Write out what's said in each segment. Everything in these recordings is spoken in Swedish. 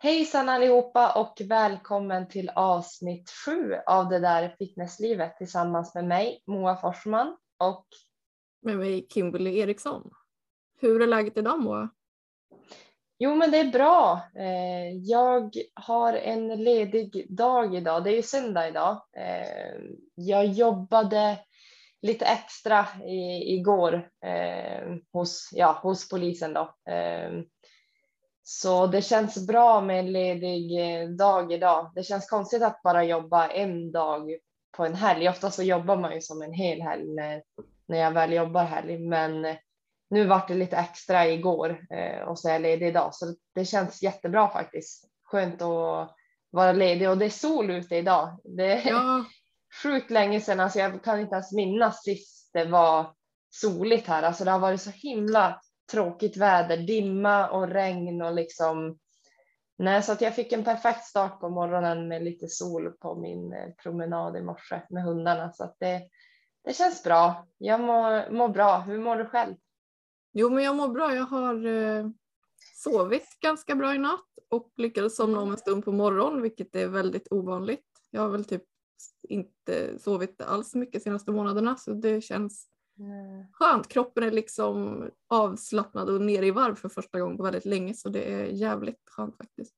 Hejsan allihopa och välkommen till avsnitt sju av det där fitnesslivet tillsammans med mig Moa Forsman och med mig Kimberly Eriksson. Hur är läget idag Moa? Jo men det är bra. Eh, jag har en ledig dag idag. Det är ju söndag idag. Eh, jag jobbade lite extra igår eh, hos, ja, hos polisen då. Så det känns bra med en ledig eh, dag idag. Det känns konstigt att bara jobba en dag på en helg. Ofta så jobbar man ju som en hel helg när, jag väl jobbar helg, men nu vart det lite extra igår eh, och så är jag ledig idag, så det känns jättebra faktiskt. Skönt att vara ledig och det är sol ute idag. Det är ja. sjukt länge sedan, alltså jag kan inte ens minnas sist det var soligt här. Alltså det har varit så himla tråkigt väder, dimma och regn och liksom. Nej, så att jag fick en perfekt start på morgonen med lite sol på min eh, promenad i morse med hundarna så att det, det känns bra. Jag mår, mår bra. Hur mår du själv? Jo, men jag mår bra. Jag har eh, sovit ganska bra i natt och lyckades somna om en stund på morgonen, vilket är väldigt ovanligt. Jag har väl typ inte sovit alls mycket de senaste månaderna så det känns Skönt, kroppen är liksom avslappnad och ner i varv för första gången på väldigt länge så det är jävligt skönt faktiskt.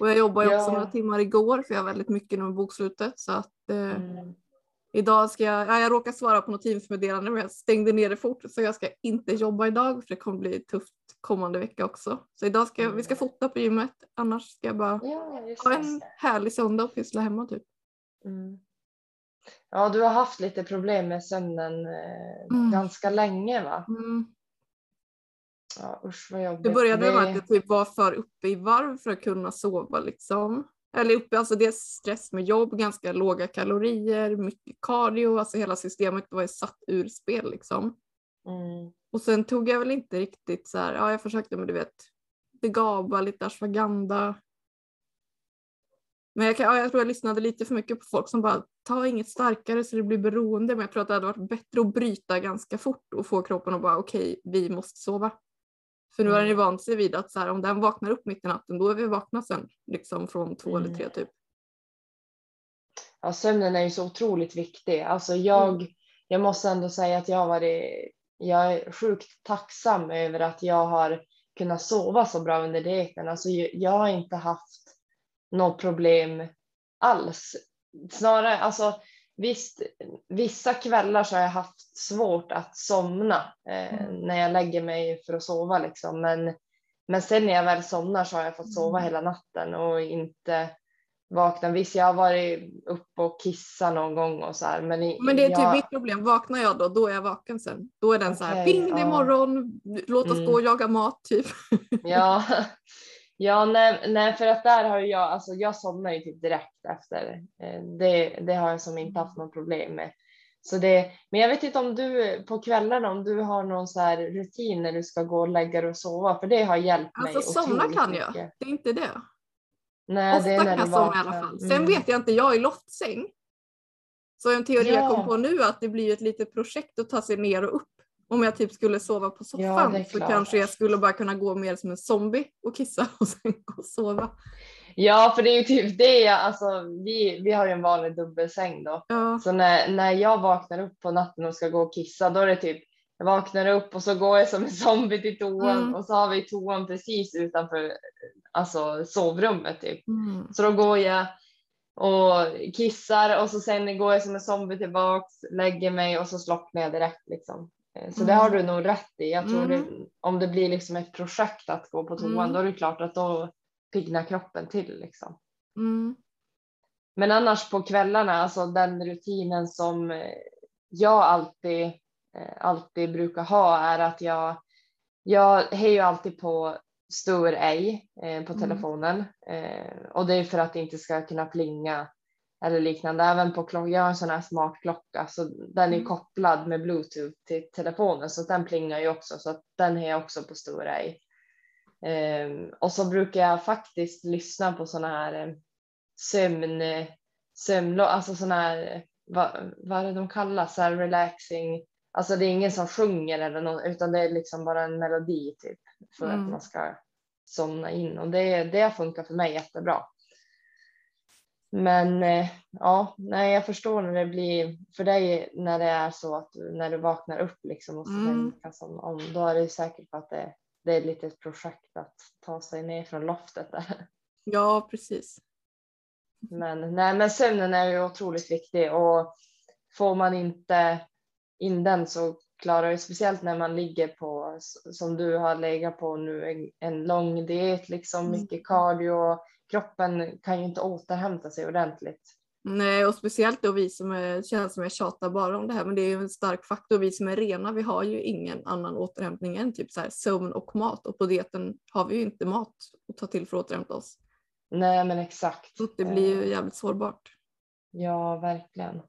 Och jag jobbade ja. också några timmar igår för jag har väldigt mycket nu med bokslutet så att eh, mm. idag ska jag, ja, jag råkar svara på något Teamsmeddelande men jag stängde ner det fort så jag ska inte jobba idag för det kommer bli tufft kommande vecka också. Så idag ska mm. vi ska fota på gymmet annars ska jag bara ja, ha en härlig söndag och pyssla hemma typ. Mm. Ja, du har haft lite problem med sömnen eh, mm. ganska länge va? Mm. Ja, usch vad jobbigt. Det började med att jag typ var för uppe i varv för att kunna sova liksom. Eller uppe, alltså det är stress med jobb, ganska låga kalorier, mycket cardio, alltså hela systemet var ju satt ur spel liksom. Mm. Och sen tog jag väl inte riktigt så här, ja jag försökte med du vet, begaba, lite ashwagandha, men jag, kan, ja, jag tror jag lyssnade lite för mycket på folk som bara ta inget starkare så det blir beroende. Men jag tror att det hade varit bättre att bryta ganska fort och få kroppen att bara okej, okay, vi måste sova. För nu har den ju mm. vant sig vid att så här, om den vaknar upp mitt i natten då är vi vakna sen liksom från två mm. eller tre typ. Ja, sömnen är ju så otroligt viktig. Alltså jag, mm. jag måste ändå säga att jag har varit, jag är sjukt tacksam över att jag har kunnat sova så bra under dieten. Alltså jag har inte haft något problem alls. Snarare, alltså visst, vissa kvällar så har jag haft svårt att somna eh, mm. när jag lägger mig för att sova liksom. Men, men sen när jag väl somnar så har jag fått sova mm. hela natten och inte vakna. Visst, jag har varit uppe och kissat någon gång och så här. Men, men det är typ jag... mitt problem. Vaknar jag då, då är jag vaken sen. Då är den okay, så här, ping, det är morgon, låt oss mm. gå och jaga mat typ. Ja, Ja, nej, nej, för att där har jag, alltså jag somnar ju typ direkt efter. Eh, det, det har jag som inte haft något problem med. Så det, men jag vet inte om du på kvällarna, om du har någon så här rutin när du ska gå och lägga dig och sova, för det har hjälpt mig. Alltså somna kan jag, det är inte det. Nej, Ofta det är när kan jag somna i alla fall. Sen mm. vet jag inte, jag är loftsäng. Så en teori ja. jag kom på nu att det blir ett litet projekt att ta sig ner och upp om jag typ skulle sova på soffan ja, så kanske jag skulle bara kunna gå mer som en zombie och kissa och sen gå och sova. Ja, för det är ju typ det jag, alltså vi, vi har ju en vanlig dubbelsäng då. Ja. Så när, när jag vaknar upp på natten och ska gå och kissa då är det typ jag vaknar upp och så går jag som en zombie till toan mm. och så har vi toan precis utanför alltså sovrummet typ. Mm. Så då går jag och kissar och så sen går jag som en zombie tillbaks, lägger mig och så slocknar jag direkt liksom. Eh, så mm. det har du nog rätt i. Jag tror mm. det, om det blir liksom ett projekt att gå på toan mm. då är det klart att då piggnar kroppen till liksom. Mm. Men annars på kvällarna, alltså den rutinen som eh, jag alltid, eh, alltid brukar ha är att jag, jag hejar alltid på Stor ej på mm. telefonen och det är för att det inte ska kunna plinga eller liknande. Även på klockan, jag har en sån här smart klocka så den är mm. kopplad med bluetooth till telefonen så den plingar ju också så att den är jag också på stora i. Um, och så brukar jag faktiskt lyssna på såna här um, sömn, sömn, alltså såna här, vad, vad är det de kallas, så här relaxing, alltså det är ingen som sjunger eller något utan det är liksom bara en melodi typ för mm. att man ska somna in och det, det funkar för mig jättebra. Men eh, ja, nej, jag förstår när det blir för dig när det är så att när du vaknar upp liksom och mm. som om, då är det säkert på att det, det är lite ett projekt att ta sig ner från loftet där. Ja, precis. Men, nej, men sömnen är ju otroligt viktig och får man inte in den så klarar det speciellt när man ligger på som du har legat på nu en, en lång diet liksom mm. mycket cardio. Kroppen kan ju inte återhämta sig ordentligt. Nej, och speciellt då vi som är, känns som jag tjatar bara om det här, men det är ju en stark faktor. Vi som är rena, vi har ju ingen annan återhämtning än typ så här sömn och mat och på dieten har vi ju inte mat att ta till för att återhämta oss. Nej, men exakt. Så det blir ju jävligt sårbart. Ja, verkligen.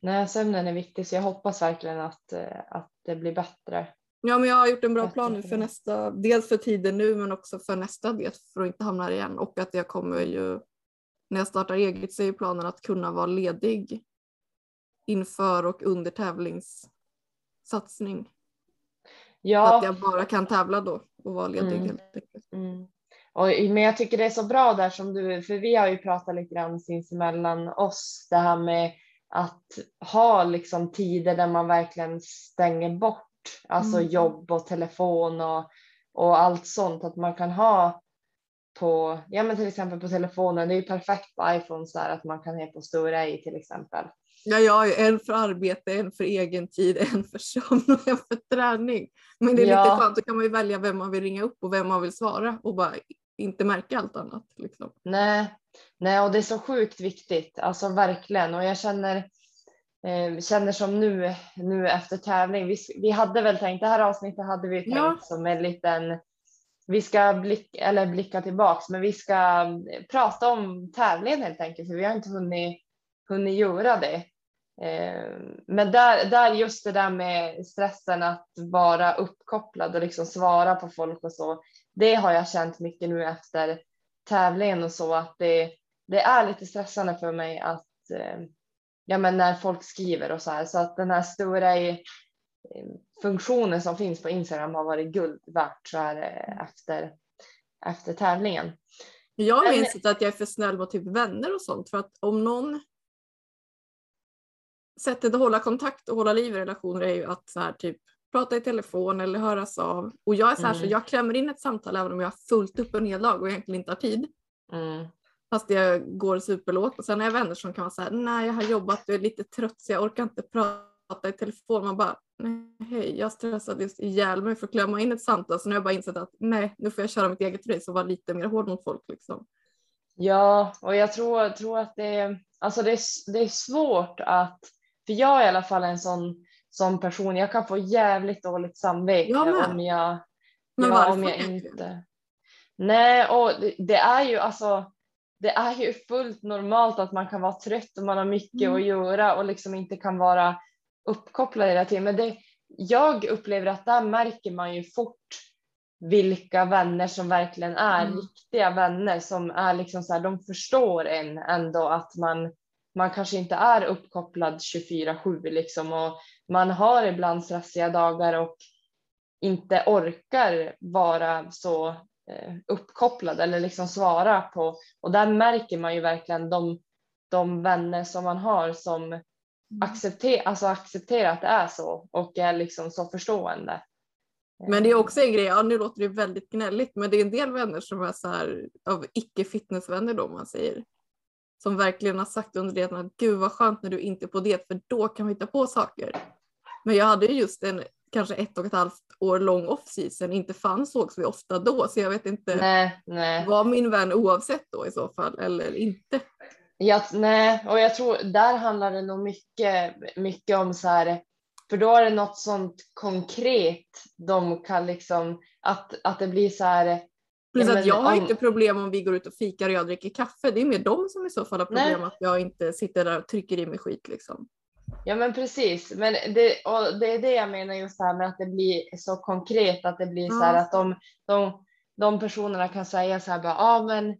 Nej, sömnen är viktig så jag hoppas verkligen att, eh, att det blir bättre. Ja, men jag har gjort en bra plan nu för nästa, dels för tiden nu men också för nästa diet för att inte hamna här igen och att jag kommer ju när jag startar eget så är planen att kunna vara ledig inför och under tävlingssatsning. Ja. Så att jag bara kan tävla då och vara ledig mm. helt enkelt. Mm. Och, men jag tycker det är så bra där som du, för vi har ju pratat lite grann sinsemellan oss, det här med att ha liksom tider där man verkligen stänger bort, alltså mm. jobb och telefon och, och allt sånt, att man kan ha på, ja men till exempel på telefonen, det är ju perfekt på iPhone så här att man kan ha på stora i till exempel. Ja, jag har ju en för arbete, en för egen tid, en för sömn och en för träning. Men det är ja. lite skönt, då kan man ju välja vem man vill ringa upp och vem man vill svara och bara inte märka allt annat. Liksom. Nej, nej, och det är så sjukt viktigt, alltså verkligen. Och jag känner, känner som nu, nu efter tävling, vi, vi hade väl tänkt, det här avsnittet hade vi tänkt ja. som en liten vi ska blicka, eller blicka tillbaks, men vi ska prata om tävlingen helt enkelt, för vi har inte hunnit, hunnit göra det. Eh, men där, där just det där med stressen att vara uppkopplad och liksom svara på folk och så, det har jag känt mycket nu efter tävlingen och så att det, det är lite stressande för mig att eh, ja, men när folk skriver och så här så att den här stora funktionen som finns på Instagram har varit guld värt så här efter, efter tävlingen. Jag har insett att jag är för snäll mot typ vänner och sånt för att om någon sättet att hålla kontakt och hålla liv i relationer är ju att så här typ prata i telefon eller höras av. Och jag är så här mm. så jag klämmer in ett samtal även om jag har fullt upp en hel dag och egentligen inte har tid. Mm. Fast jag går superlågt och sen har jag vänner som kan så här, nej jag har jobbat, jag är lite trött så jag orkar inte prata i telefon. Man bara, nej hej, jag stressade just ihjäl mig för att klämma in ett samtal så nu har jag bara insett att nej, nu får jag köra mitt eget race och vara lite mer hård mot folk liksom. Ja, och jag tror, tror att det, alltså det, är, det är svårt att, för jag är i alla fall en sån, sån person, jag kan få jävligt dåligt samvete jag om jag, Men ja, om jag inte. Nej, och det, det, är ju alltså, det är ju fullt normalt att man kan vara trött och man har mycket mm. att göra och liksom inte kan vara uppkopplad hela tiden. Men det, jag upplever att där märker man ju fort vilka vänner som verkligen är mm. riktiga vänner som är liksom så här, de förstår en ändå att man, man kanske inte är uppkopplad 24-7 liksom och man har ibland stressiga dagar och inte orkar vara så uppkopplad eller liksom svara på och där märker man ju verkligen de, de vänner som man har som Mm. acceptera, alltså acceptera att det är så och är liksom så förstående. Men det är också en grej, ja, nu låter det väldigt gnälligt, men det är en del vänner som är så här av icke fitnessvänner då man säger. Som verkligen har sagt under det att gud vad skönt när du inte är på det för då kan vi hitta på saker. Men jag hade ju just en kanske ett och ett halvt år lång off-season, inte fann sågs vi ofta då så jag vet inte, nej, nej. var min vän oavsett då i så fall eller inte. Ja, nej, och jag tror där handlar det nog mycket, mycket om så här, för då är det något sånt konkret de kan liksom, att, att det blir så här. Plus att jag har om, inte problem om vi går ut och fikar och jag dricker kaffe. Det är mer de som i så fall har problem nej. att jag inte sitter där och trycker i mig skit liksom. Ja men precis, men det, och det är det jag menar just här med att det blir så konkret att det blir så här att de, de, de personerna kan säga så här bara, ja ah, men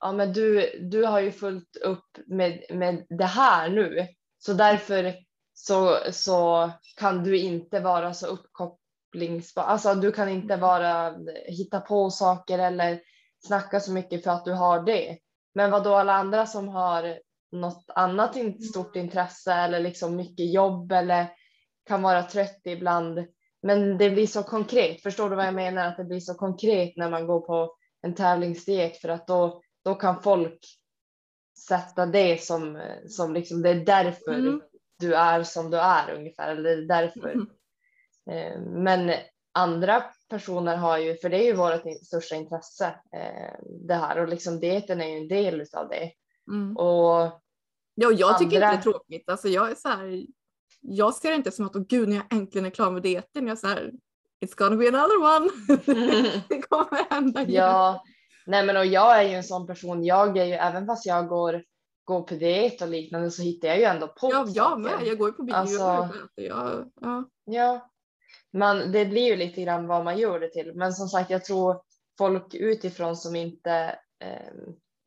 ja men du, du har ju fullt upp med, med det här nu, så därför så, så kan du inte vara så uppkop, kopplingsbar. Alltså du kan inte vara hitta på saker eller snacka så mycket för att du har det. Men vad då alla andra som har något annat stort intresse eller liksom mycket jobb eller kan vara trött ibland. Men det blir så konkret. Förstår du vad jag menar? Att det blir så konkret när man går på en tävlingsdiet för att då, då kan folk sätta det som, som liksom det är därför mm. du är som du är ungefär. Eller det är därför. Mm. Eh, men andra personer har ju, för det är ju vårt största intresse eh, det här och liksom dieten är ju en del av det. Mm. Och ja, jag tycker andra... inte det är tråkigt. Alltså jag är så här, jag ser det inte som att, åh gud, när jag äntligen är klar med dieten, jag är så här, it's gonna be another one. det kommer hända igen. Ja, nej men och jag är ju en sån person, jag är ju, även fast jag går, går på diet och liknande så hittar jag ju ändå på Ja, jag med, jag går ju på bio alltså, ja, ja. ja, man, det blir ju lite grann vad man gör det till. Men som sagt, jag tror folk utifrån som inte, eh,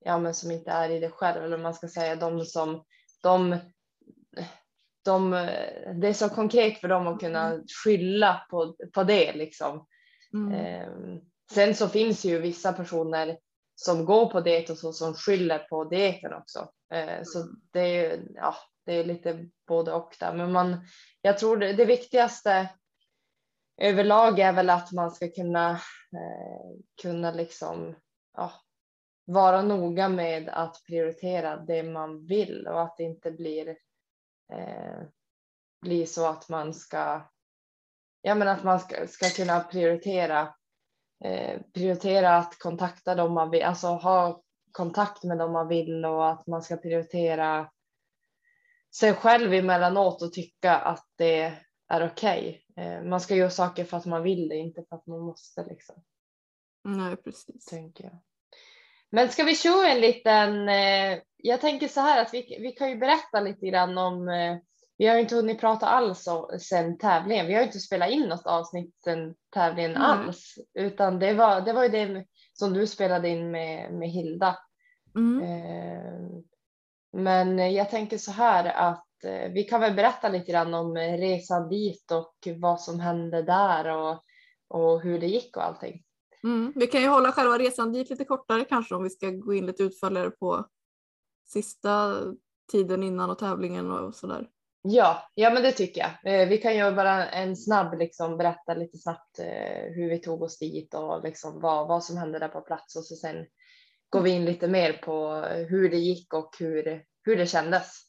ja, men som inte är i det själv, eller man ska säga de som, de, de, det är så konkret för dem att kunna mm. skylla på, på det liksom. Mm. Eh, sen så finns ju vissa personer som går på det och så som skyller på dieten också. Eh, så det är, ja, det är lite både och där. Men man, jag tror det, det viktigaste överlag är väl att man ska kunna, eh, kunna liksom, ja, vara noga med att prioritera det man vill och att det inte blir, eh, blir så att man ska, ja men att man ska, ska kunna prioritera, eh, prioritera att kontakta dem man vill, alltså ha kontakt med dem man vill och att man ska prioritera sig själv emellanåt och tycka att det är okej. Okay. Eh, man ska göra saker för att man vill det, inte för att man måste. Liksom. Nej, precis. Tänker jag. Men ska vi köra en liten, eh, jag tänker så här att vi, vi kan ju berätta lite grann om, eh, vi har ju inte hunnit prata alls sen tävlingen, vi har ju inte spelat in något avsnitt sen tävlingen mm. alls, utan det var, det var ju det som du spelade in med, med Hilda. Mm. Men jag tänker så här att Eh, vi kan väl berätta lite grann om eh, resan dit och vad som hände där och, och hur det gick och allting. Mm. Vi kan ju hålla själva resan dit lite kortare kanske om vi ska gå in lite utförligare på sista tiden innan och tävlingen och sådär. Ja, ja men det tycker jag. Eh, vi kan ju bara en snabb liksom berätta lite snabbt hur vi tog oss dit och liksom vad, vad som hände där på plats och så sen går vi in lite mer på hur det gick och hur, hur det kändes.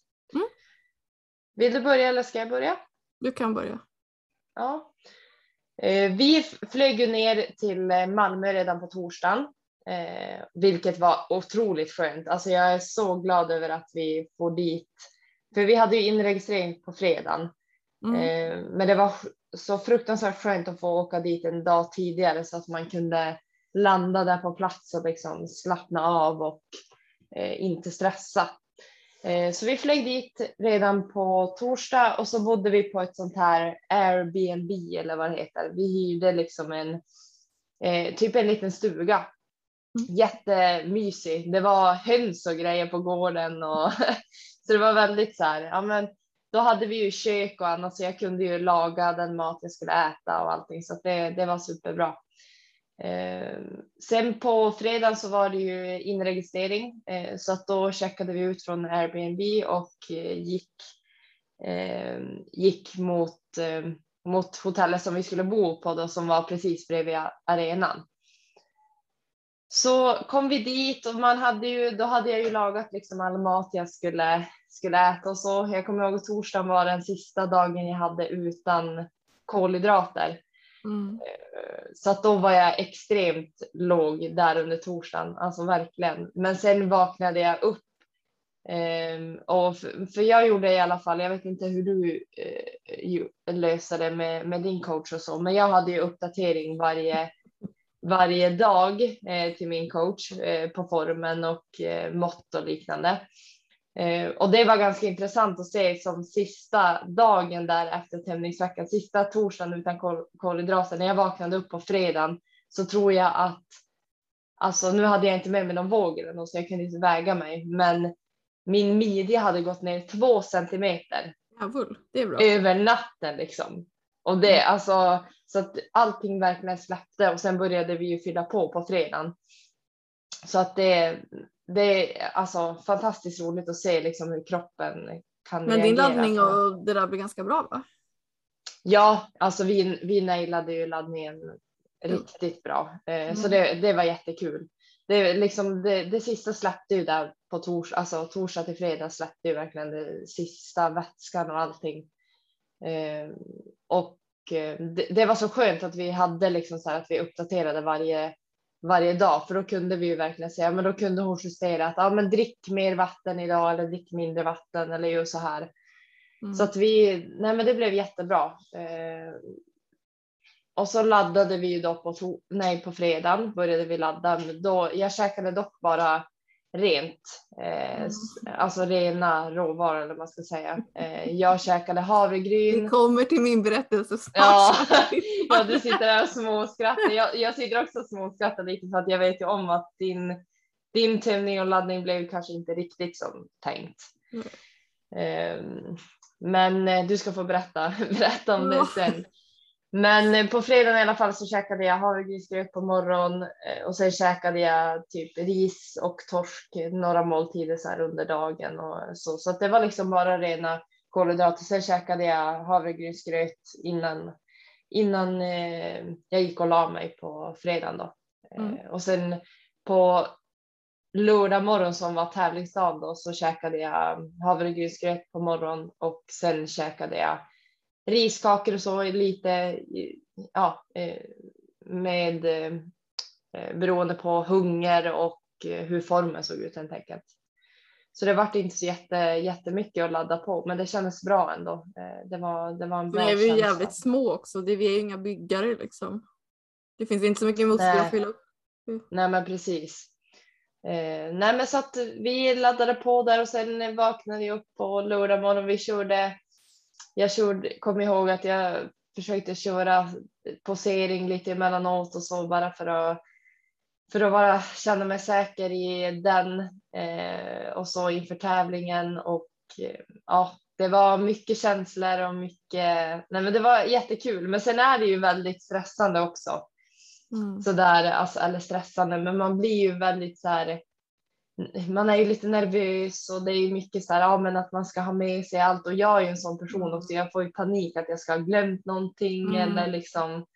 Vill du börja eller ska jag börja? Du kan börja. Ja. Eh, vi flög ner till eh, Malmö redan på torsdagen, eh, vilket var otroligt skönt. Alltså jag är så glad över att vi får dit, för vi hade ju inregistrering på fredagen. Mm. Men det var så fruktansvärt skönt att få åka dit en dag tidigare så att man kunde landa där på plats och liksom slappna av och inte stressa. Eh, så vi flög dit redan på torsdag och så bodde vi på ett sånt här Airbnb eller vad det heter. Vi hyrde liksom en eh, typ en liten stuga. Mm. Jättemysig. Det var höns och grejer på gården och så det var väldigt så här. Ja, men då hade vi ju kök och annat så jag kunde ju laga den mat jag skulle äta och allting så det, det var superbra. Eh, sen på fredagen så var det ju inregistrering eh, så att då checkade vi ut från Airbnb och eh, gick, eh, gick mot, eh, mot hotellet som vi skulle bo på då som var precis bredvid arenan. Så kom vi dit och man hade ju, då hade jag ju lagat liksom all mat jag skulle, skulle äta och så. Jag kommer ihåg att torsdagen var den sista dagen jag hade utan kolhydrater. Mm. Eh, så att då var jag extremt låg där under torsdagen, alltså verkligen. Men sen vaknade jag upp ehm, och för, för, jag gjorde i alla fall, jag vet inte hur du uh, löser det med, med, din coach och så, men jag hade ju uppdatering varje, varje dag eh, till min coach på formen och mått och liknande. Eh, och det var ganska intressant att se som sista dagen där efter tävlingsveckan, sista torsdagen utan kolhydrater, när jag vaknade upp på fredagen så tror jag att, alltså nu hade jag inte med mig någon våg eller något så jag kunde inte väga mig, men min midja hade gått ner två centimeter Javull, det är bra. över natten liksom. Och det alltså så att allting verkligen släppte och sen började vi ju fylla på på fredagen. Så att det, det är alltså fantastiskt roligt att se liksom hur kroppen kan Men din laddning och det där blir ganska bra va? Ja, alltså vi, vi nailade ju laddningen mm. riktigt bra. Eh, mm. Så det, det var jättekul. Det, liksom, det, det sista släppte ju där på tors, alltså, torsdag till fredag släppte ju verkligen det sista vätskan och allting. Eh, och eh, det, det, var så skönt att vi hade liksom så här att vi uppdaterade varje varje dag för då kunde vi ju verkligen säga, men då kunde hon justera att ja, men drick mer vatten idag eller drick mindre vatten eller ju så här. Mm. Så att vi, nej men det blev jättebra. Eh, och så laddade vi ju då på, nej, på fredagen började vi ladda. Då, jag käkade dock bara rent, eh, mm. alltså rena råvaror eller vad man ska säga. Eh, jag käkade havregryn. Vi kommer till min berättelse snart. Ja, ja du sitter där och småskrattar. Jag, jag sitter också och småskrattar lite för att jag vet ju om att din, din tömning och laddning blev kanske inte riktigt som tänkt. Mm. Eh, men du ska få berätta, berätta om det sen. Men eh, på fredagen i alla fall så käkade jag havregrynsgröt på morgonen eh, och sen käkade jag typ ris och torsk några måltider så här under dagen och så. Så det var liksom bara rena kolhydrater. Sen käkade jag havregrynsgröt innan, innan eh, jag gick och la mig på fredagen då. Mm. Och sen på lördag morgon som var tävlingsdagen då så käkade jag havregrynsgröt på morgonen och sen käkade jag riskakor och så lite ja, eh, med eh, beroende på hunger och eh, hur formen såg ut helt enkelt. Så det vart inte så jätte, jättemycket att ladda på, men det kändes bra ändå. Det var, det var en bra känsla. Vi är ju jävligt små också, det, vi är ju inga byggare liksom. Det finns inte så mycket muskler att fylla upp. Nej men precis. Eh, nej men så att vi laddade på där och sen vaknade vi upp på lördag morgon. Vi körde jag körde, kom ihåg att jag försökte köra posering lite emellanåt och så bara för att för att bara känna mig säker i den eh, och så inför tävlingen och eh, ja, det var mycket känslor och mycket. Nej, men det var jättekul, men sen är det ju väldigt stressande också. Mm. Så där, alltså, eller stressande, men man blir ju väldigt så här man är ju lite nervös och det är mycket så här, ja, men att man ska ha med sig allt och jag är ju en sån person mm. också. Jag får ju panik att jag ska ha glömt någonting mm. eller liksom.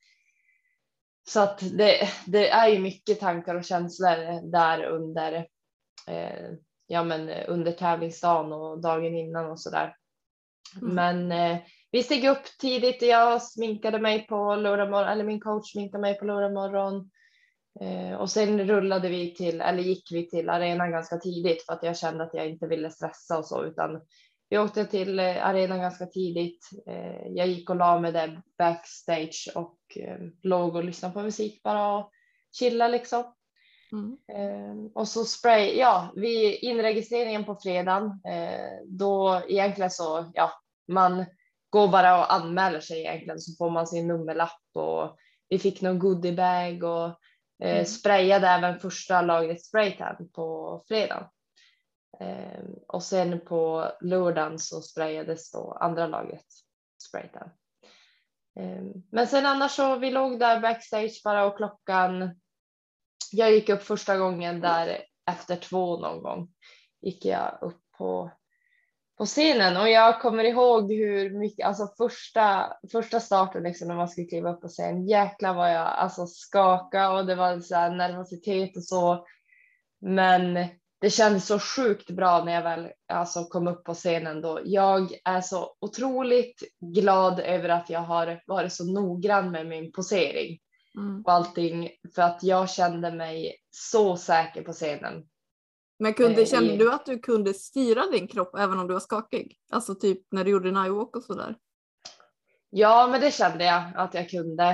Så att det, det är ju mycket tankar och känslor där under, eh, ja, men under tävlingsdagen och dagen innan och så där. Mm. Men eh, vi steg upp tidigt. Jag sminkade mig på lördag morgon, eller min coach sminkade mig på lördag morgon. Eh, och sen rullade vi till, eller gick vi till arenan ganska tidigt för att jag kände att jag inte ville stressa och så, utan vi åkte till eh, arenan ganska tidigt. Eh, jag gick och la mig där backstage och låg och lyssnade på musik bara och chilla liksom. Mm. Och så spray, ja, vid inregistreringen på fredagen, då egentligen så, ja, man går bara och anmäler sig egentligen så får man sin nummerlapp och vi fick någon goodiebag och mm. sprayade även första lagret spraytan på fredagen. Eh, och sen på lördagen så sprayades då andra lagret spraytan. Eh, men sen annars så vi låg där backstage bara och klockan. Jag gick upp första gången där efter två någon gång gick jag upp på på scenen och jag kommer ihåg hur mycket, alltså första, första starten liksom när man skulle kliva upp på scen, jäklar vad jag alltså skakade och det var så här nervositet och så. Men det kändes så sjukt bra när jag väl alltså, kom upp på scenen då. Jag är så otroligt glad över att jag har varit så noggrann med min posering mm. och allting för att jag kände mig så säker på scenen. Men kunde, eh, kände du att du kunde styra din kropp även om du var skakig? Alltså typ när du gjorde din iWalk och sådär? Ja, men det kände jag att jag kunde.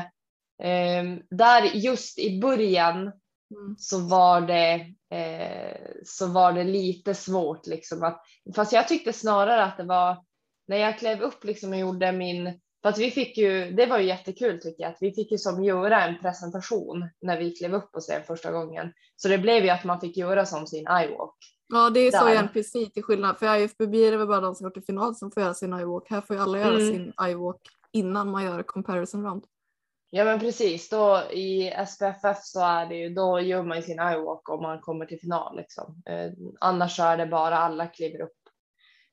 Eh, där just i början mm. så var det eh, så var det lite svårt liksom att fast jag tyckte snarare att det var när jag klev upp liksom och gjorde min för att vi fick ju, det var ju jättekul tycker jag, att vi fick ju som göra en presentation när vi klev upp på scen första gången. Så det blev ju att man fick göra som sin iWalk. Ja det är där. så i NPC till skillnad, för i IFBB är det väl bara de som går till final som får göra sin iWalk. Här får ju alla göra mm. sin iWalk. innan man gör comparison round. Ja men precis, då i SPFF så är det ju, då gör man ju sin iWalk om man kommer till final liksom. Eh, annars så är det bara alla kliver upp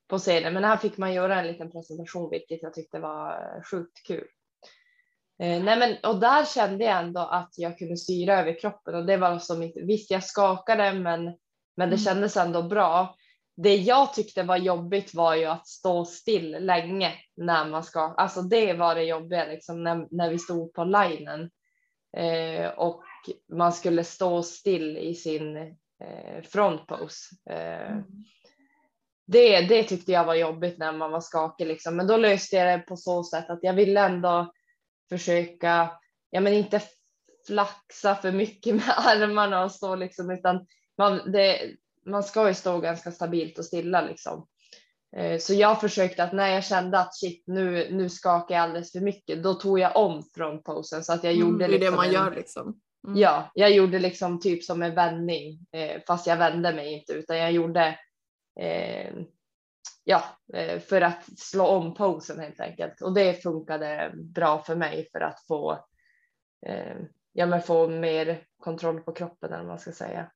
på scenen. Men här fick man göra en liten presentation vilket jag tyckte var sjukt kul. Eh, nej men, och där kände jag ändå att jag kunde styra över kroppen och det var som inte, visst jag skakade men, men det mm. kändes ändå bra. Det jag tyckte var jobbigt var ju att stå still länge när man ska, alltså det var det jobbiga liksom när, när vi stod på linen eh, och man skulle stå still i sin eh, frontpose. Eh, mm. Det, det tyckte jag var jobbigt när man var skakig liksom, men då löste jag det på så sätt att jag ville ändå försöka, ja men inte flaxa för mycket med armarna och stå liksom utan man, det, man ska ju stå ganska stabilt och stilla liksom. Eh, så jag försökte att när jag kände att shit nu, nu skakar jag alldeles för mycket, då tog jag om från posen så att jag mm, gjorde. Det är liksom det man en, gör liksom. Mm. Ja, jag gjorde liksom typ som en vändning, eh, fast jag vände mig inte utan jag gjorde ja, eh, för att slå om posen helt enkelt. Och det funkade bra för mig för att få, eh, ja, men få mer kontroll på kroppen eller vad man ska säga.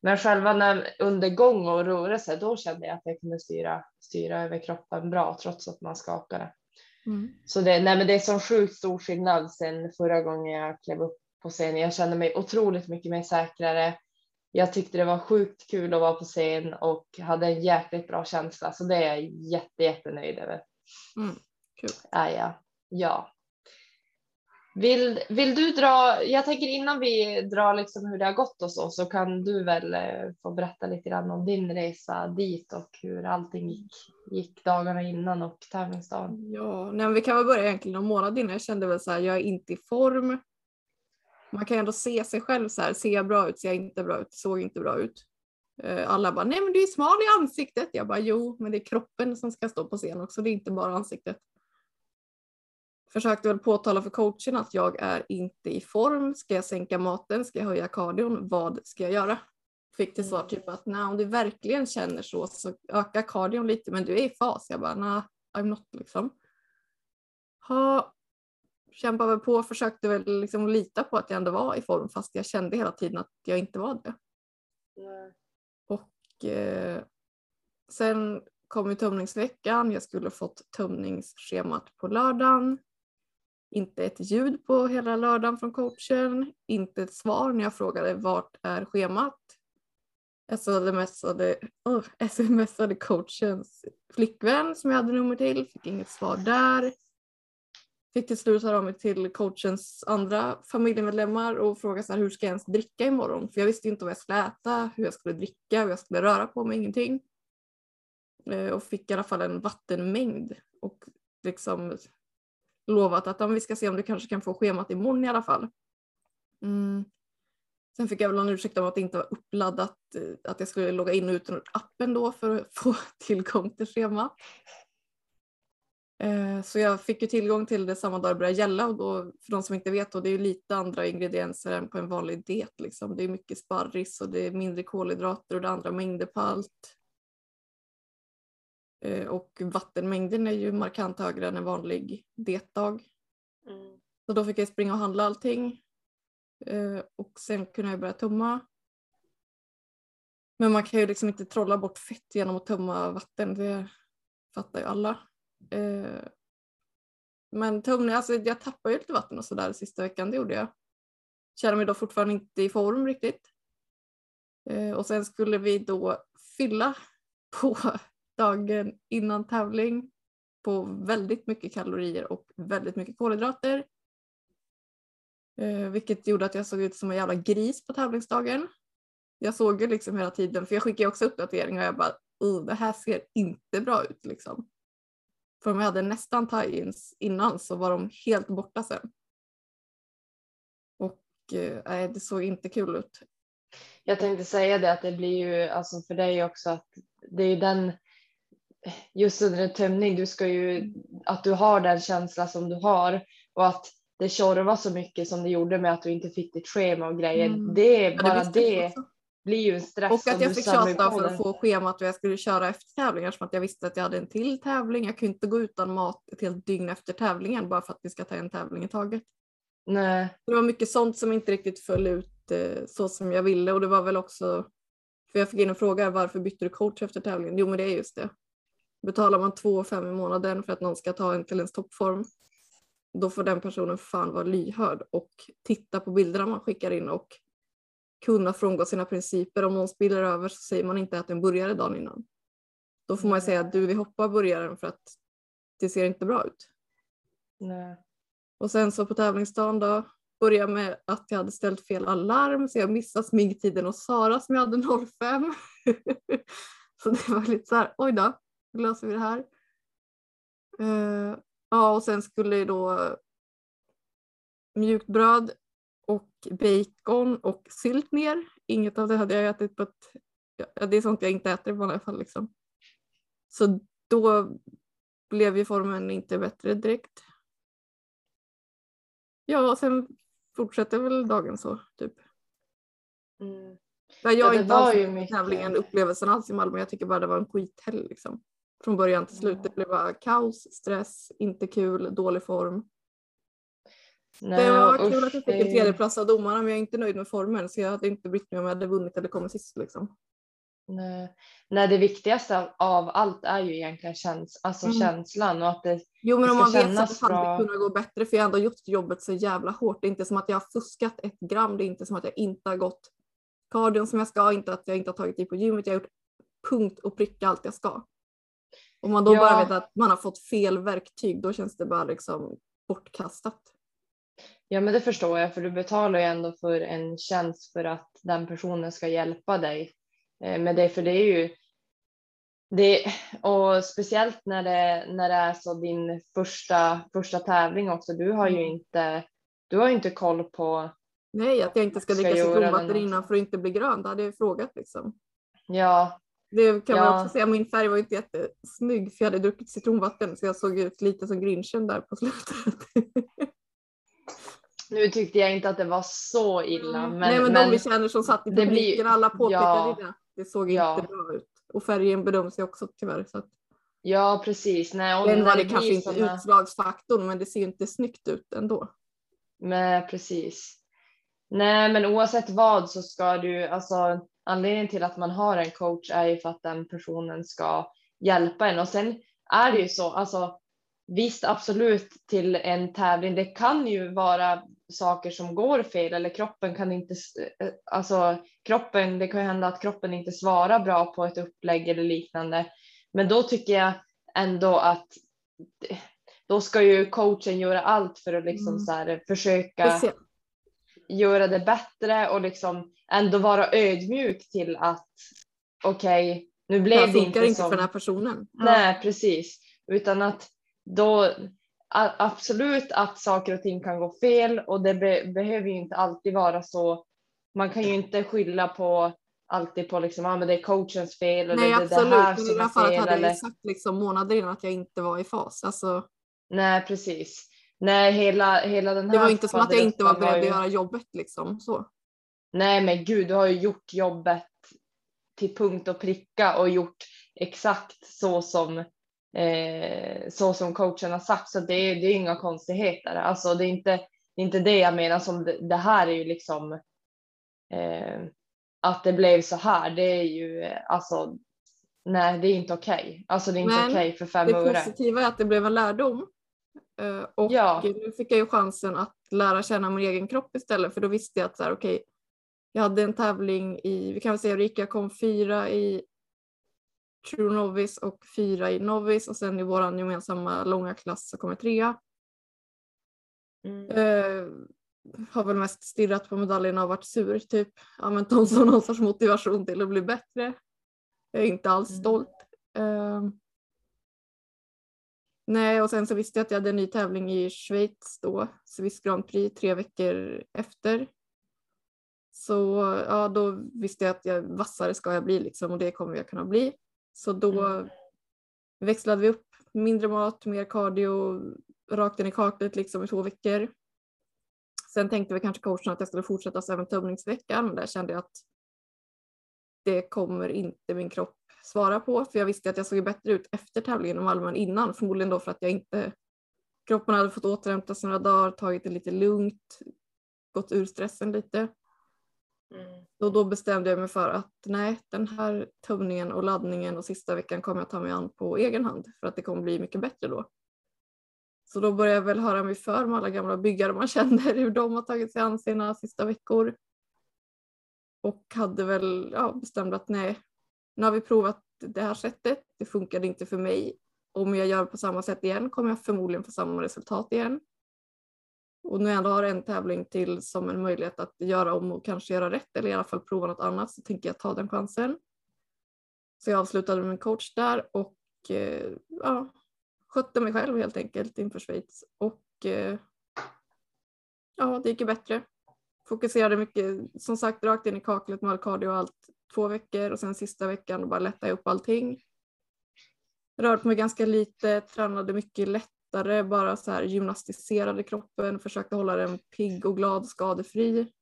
Men själva när, under gång och rörelse, då kände jag att jag kunde styra, styra över kroppen bra trots att man skakade. Mm. Så det, nej, men det är så sjukt stor skillnad sen förra gången jag klev upp på scenen. Jag kände mig otroligt mycket mer säkrare jag tyckte det var sjukt kul att vara på scen och hade en jäkligt bra känsla så det är jag jätte, jättenöjd över. Mm, kul. Är jag. Ja. Vill, vill du dra, jag tänker innan vi drar liksom hur det har gått och så, så kan du väl eh, få berätta lite grann om din resa dit och hur allting gick, gick dagarna innan och tävlingsdagen. Ja, nej, vi kan väl börja egentligen en månad innan. Jag kände väl så här, jag är inte i form man kan ändå se sig själv så här, ser jag bra ut, ser jag inte bra ut, såg inte bra ut. Eh, alla bara, nej men du är smal i ansiktet. Jag bara, jo, men det är kroppen som ska stå på scen också, det är inte bara ansiktet. Försökte väl påtala för coachen att jag är inte i form. Ska jag sänka maten? Ska jag höja kardion? Vad ska jag göra? Fick till svar typ att nej, om du verkligen känner så så öka kardion lite men du är i fas. Jag bara nej, I'm not liksom. Ha, kämpade väl på och försökte väl liksom lita på att jag ändå var i form fast jag kände hela tiden att jag inte var det. Nej. Och eh, sen kom ju tömningsveckan. Jag skulle fått tömningsschemat på lördagen. Inte ett ljud på hela lördagen från coachen. Inte ett svar när jag frågade vart är schemat. smsade, oh, smsade coachens flickvän som jag hade nummer till. Fick inget svar där. Fick till slut höra av mig till coachens andra familjemedlemmar och fråga så här, hur ska jag ens dricka imorgon? För jag visste inte vad jag skulle äta, hur jag skulle dricka, hur jag skulle röra på mig, ingenting. Eh, och fick i alla fall en vattenmängd och liksom lovat att ja, vi ska se om du kanske kan få schemat imorgon i alla fall. Mm. Sen fick jag väl en ursäkt om att det inte var uppladdat, eh, att jag skulle logga in och ut ur appen då för att få tillgång till schemat. Eh, så jag fick ju tillgång till det samma dag det började gälla och då, för de som inte vet, då, det är ju lite andra ingredienser än på en vanlig diet. Liksom. Det är mycket sparris och det är mindre kolhydrater och det andra mängder på allt. Eh, och vattenmängden är ju markant högre än en vanlig dietdag. Mm. Så då fick jag springa och handla allting. Eh, och sen kunde jag börja tumma. Men man kan ju liksom inte trolla bort fett genom att tömma vatten, det fattar ju alla. Eh, men tömning, alltså jag tappade ju lite vatten och sådär sista veckan, det gjorde jag. Känner mig då fortfarande inte i form riktigt. Eh, och sen skulle vi då fylla på dagen innan tävling på väldigt mycket kalorier och väldigt mycket kolhydrater. Eh, vilket gjorde att jag såg ut som en jävla gris på tävlingsdagen. Jag såg ju liksom hela tiden, för jag skickade också uppdateringar och jag bara, det här ser inte bra ut liksom. För om jag hade nästan tie-ins innan så var de helt borta sen. Och eh, det såg inte kul ut. Jag tänkte säga det att det blir ju alltså för dig också att det är den just under en tömning, du ska ju att du har den känsla som du har och att det tjorvar så mycket som det gjorde med att du inte fick ditt schema och grejer. Mm. Det är bara ja, det. Det, blir ju en stress. Och att jag fick tjata för att få schemat vad jag skulle köra efter tävlingar som att jag visste att jag hade en till tävling. Jag kunde inte gå utan mat ett helt dygn efter tävlingen bara för att vi ska ta en tävling i taget. Nej. Det var mycket sånt som inte riktigt föll ut eh, så som jag ville och det var väl också för jag fick in en fråga varför bytte du coach efter tävlingen? Jo men det är just det. Betalar man 2 5 i månaden för att någon ska ta en till ens toppform då får den personen fan vara lyhörd och titta på bilderna man skickar in och kunna frångå sina principer. Om någon spiller över så säger man inte att den började dagen innan. Då får man säga att du vi hoppar burgaren för att det ser inte bra ut. Nej. Och sen så på tävlingsdagen då började med att jag hade ställt fel alarm så jag missade sminktiden och Sara som jag hade 05. så det var lite så här, oj då, hur löser vi det här? Uh, ja och sen skulle då mjukt bröd bacon och sylt ner. Inget av det hade jag ätit på ett, ja, det är sånt jag inte äter i vanliga fall liksom. Så då blev ju formen inte bättre direkt. Ja, och sen fortsätter väl dagen så typ. Mm. Jag ja, inte alls mycket... tävlingen upplevelsen alls i Malmö. Jag tycker bara det var en skithelg liksom. Från början till slut. Det blev bara kaos, stress, inte kul, dålig form. Nej, det var kul att jag fick en tredjeplats av domarna men jag är inte nöjd med formen så jag hade inte brytt mig om jag hade vunnit eller kommit sist. Liksom. Nej. Nej, det viktigaste av allt är ju egentligen käns alltså mm. känslan och att det Jo, men om man vet att det hade kunnat gå bättre för jag har ändå gjort jobbet så jävla hårt. Det är inte som att jag har fuskat ett gram. Det är inte som att jag inte har gått kardion som jag ska, inte att jag inte har tagit i på gymmet. Jag har gjort punkt och pricka allt jag ska. Om man då ja. bara vet att man har fått fel verktyg, då känns det bara liksom bortkastat. Ja, men det förstår jag, för du betalar ju ändå för en tjänst för att den personen ska hjälpa dig eh, med det, för det är ju det, och speciellt när det, när det är så din första, första tävling också. Du har ju mm. inte, du har inte koll på. Nej, att jag inte ska dricka citronvatten innan för att inte bli grön. Det hade jag frågat liksom. Ja. Det kan ja. man också säga. Min färg var inte jättesnygg för jag hade druckit citronvatten så jag såg ut lite som grinchen där på slutet. Nu tyckte jag inte att det var så illa. Men, Nej men, men de vi känner som satt i publiken, blir, alla påpekade ja, det. Det såg ja. inte bra ut. Och färgen bedöms ju också tyvärr. Så att... Ja precis. Nej, Den var det, kanske inte såna... utslagsfaktorn men det ser inte snyggt ut ändå. Nej precis. Nej men oavsett vad så ska du, alltså anledningen till att man har en coach är ju för att den personen ska hjälpa en och sen är det ju så, alltså visst absolut till en tävling, det kan ju vara saker som går fel eller kroppen kan inte, eh, alltså kroppen, det kan ju hända att kroppen inte svarar bra på ett upplägg eller liknande. Men då tycker jag ändå att då ska ju coachen göra allt för att liksom mm. så här, försöka göra det bättre och liksom ändå vara ödmjuk till att okej, okay, nu blev det, det inte, inte som... för den här personen. Nej, precis, utan att då absolut att saker och ting kan gå fel och det be behöver ju inte alltid vara så. Man kan ju inte skylla på alltid på liksom, ah, men det är coachens fel. Nej, eller absolut. Det här men i det här fallet hade eller... jag sagt liksom månader innan att jag inte var i fas. Alltså... Nej, precis. Nej, hela, hela den här. Det var inte som att jag inte var beredd ju... att göra jobbet liksom så. Nej, men gud, du har ju gjort jobbet till punkt och pricka och gjort exakt så som eh, så som coachen har sagt. Så det är, det är inga konstigheter. Alltså det är inte, inte det jag menar som det, det här är ju liksom eh, att det blev så här. Det är ju alltså nej, det är inte okej. Okay. Alltså det är inte okej okay för fem öre. Det positiva är att det blev en lärdom. Eh, och ja. nu fick jag ju chansen att lära känna min egen kropp istället för då visste jag att så här, okej, okay, jag hade en tävling i, vi kan väl säga Ulrika kom fyra i True Novice och fyra i Novice och sen i vår gemensamma långa klass så kommer trea. Mm. Eh, har väl mest stirrat på medaljerna och varit sur typ. Använt dem som någon sorts motivation till att bli bättre. Jag är inte alls mm. stolt. Eh, nej och sen så visste jag att jag hade en ny tävling i Schweiz då, Swiss Grand Prix tre veckor efter. Så ja, då visste jag att jag, vassare ska jag bli liksom och det kommer jag kunna bli. Så då mm. växlade vi upp mindre mat, mer cardio, rakt in i kaklet liksom i två veckor. Sen tänkte vi kanske coachen att jag skulle fortsätta även tömningsveckan, men där kände jag att det kommer inte min kropp svara på för jag visste att jag såg bättre ut efter tävlingen i Malmö än innan förmodligen då för att jag inte kroppen hade fått återhämta sig några dagar, tagit det lite lugnt, gått ur stressen lite. Mm. Och då bestämde jag mig för att nej, den här tömningen och laddningen och sista veckan kommer jag ta mig an på egen hand för att det kommer bli mycket bättre då. Så då började jag väl höra mig för med alla gamla byggare man känner hur de har tagit sig an sina sista veckor. Och hade väl ja, bestämt att nej, nu har vi provat det här sättet, det funkade inte för mig. Om jag gör på samma sätt igen kommer jag förmodligen få samma resultat igen. Och när jag ändå har en tävling till som en möjlighet att göra om och kanske göra rätt eller i alla fall prova något annat så tänker jag ta den chansen. Så jag avslutade med en coach där och eh, ja, skötte mig själv helt enkelt inför Schweiz och eh, ja, det gick ju bättre. Fokuserade mycket, som sagt, rakt in i kaklet med cardio och allt två veckor och sen sista veckan bara lättade jag upp allting. Rörde mig ganska lite, tränade mycket lätt lättare, bara så här gymnastiserade kroppen, försökte hålla den pigg och glad, skadefri.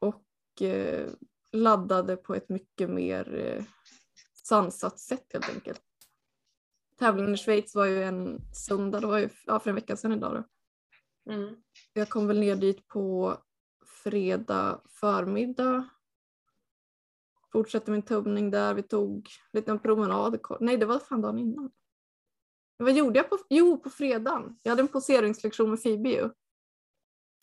Och eh, laddade på ett mycket mer eh, sansat sätt helt enkelt tävlingen i Schweiz var ju en söndag, det var ju ja, för en vecka sedan idag. Då. Mm. Jag kom väl ner dit på fredag förmiddag. Fortsatte min tubbning där, vi tog en liten promenad. Nej, det var fan dagen innan. Vad gjorde jag på, jo, på fredagen? Jag hade en poseringslektion med Phoebe ju.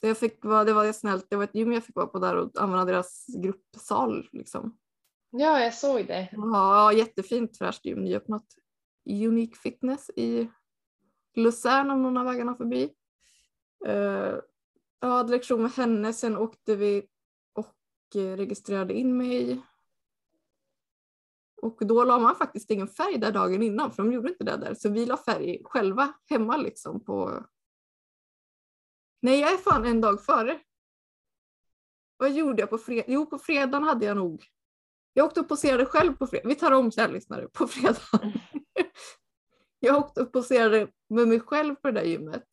Så jag fick vara, det var snällt, det var ett gym jag fick vara på där och använda deras gruppsal liksom. Ja, jag såg det. Ja, jättefint fräscht gym, nyöppnat. Unique Fitness i Luzern om någon av vägarna förbi. Uh, jag hade lektion med henne, sen åkte vi och registrerade in mig. Och då la man faktiskt ingen färg där dagen innan för de gjorde inte det där. Så vi la färg själva hemma liksom på... Nej, jag är fan en dag före. Vad gjorde jag på fredag? Jo, på fredagen hade jag nog... Jag åkte och poserade själv på fredag. Vi tar om så här lyssnare, på fredagen. jag åkte och poserade med mig själv på det där gymmet.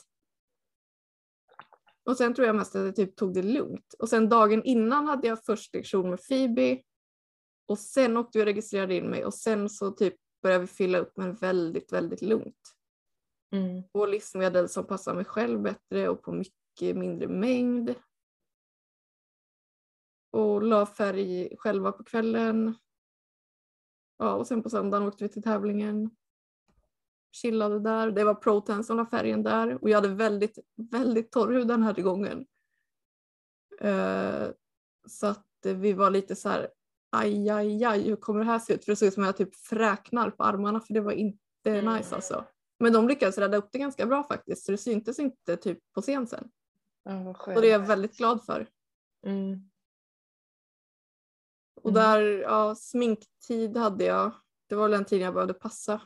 Och sen tror jag mest att jag typ tog det lugnt. Och sen dagen innan hade jag först lektion med Phoebe. Och sen åkte vi och registrerade in mig och sen så typ började vi fylla upp men väldigt, väldigt lugnt. Mm. På livsmedel som passar mig själv bättre och på mycket mindre mängd. Och la färg själva på kvällen. Ja, och sen på söndagen åkte vi till tävlingen chillade där. Det var Proten som la färgen där och jag hade väldigt, väldigt torr hud den här gången. Uh, så att vi var lite så här aj, aj, aj, hur kommer det här se ut? För det såg ut som att jag typ fräknar på armarna för det var inte mm. nice alltså. Men de lyckades rädda upp det ganska bra faktiskt så det syntes inte typ på scen sen. Mm, och det är jag väldigt glad för. Mm. Och mm. där, ja, sminktid hade jag. Det var väl den tiden jag behövde passa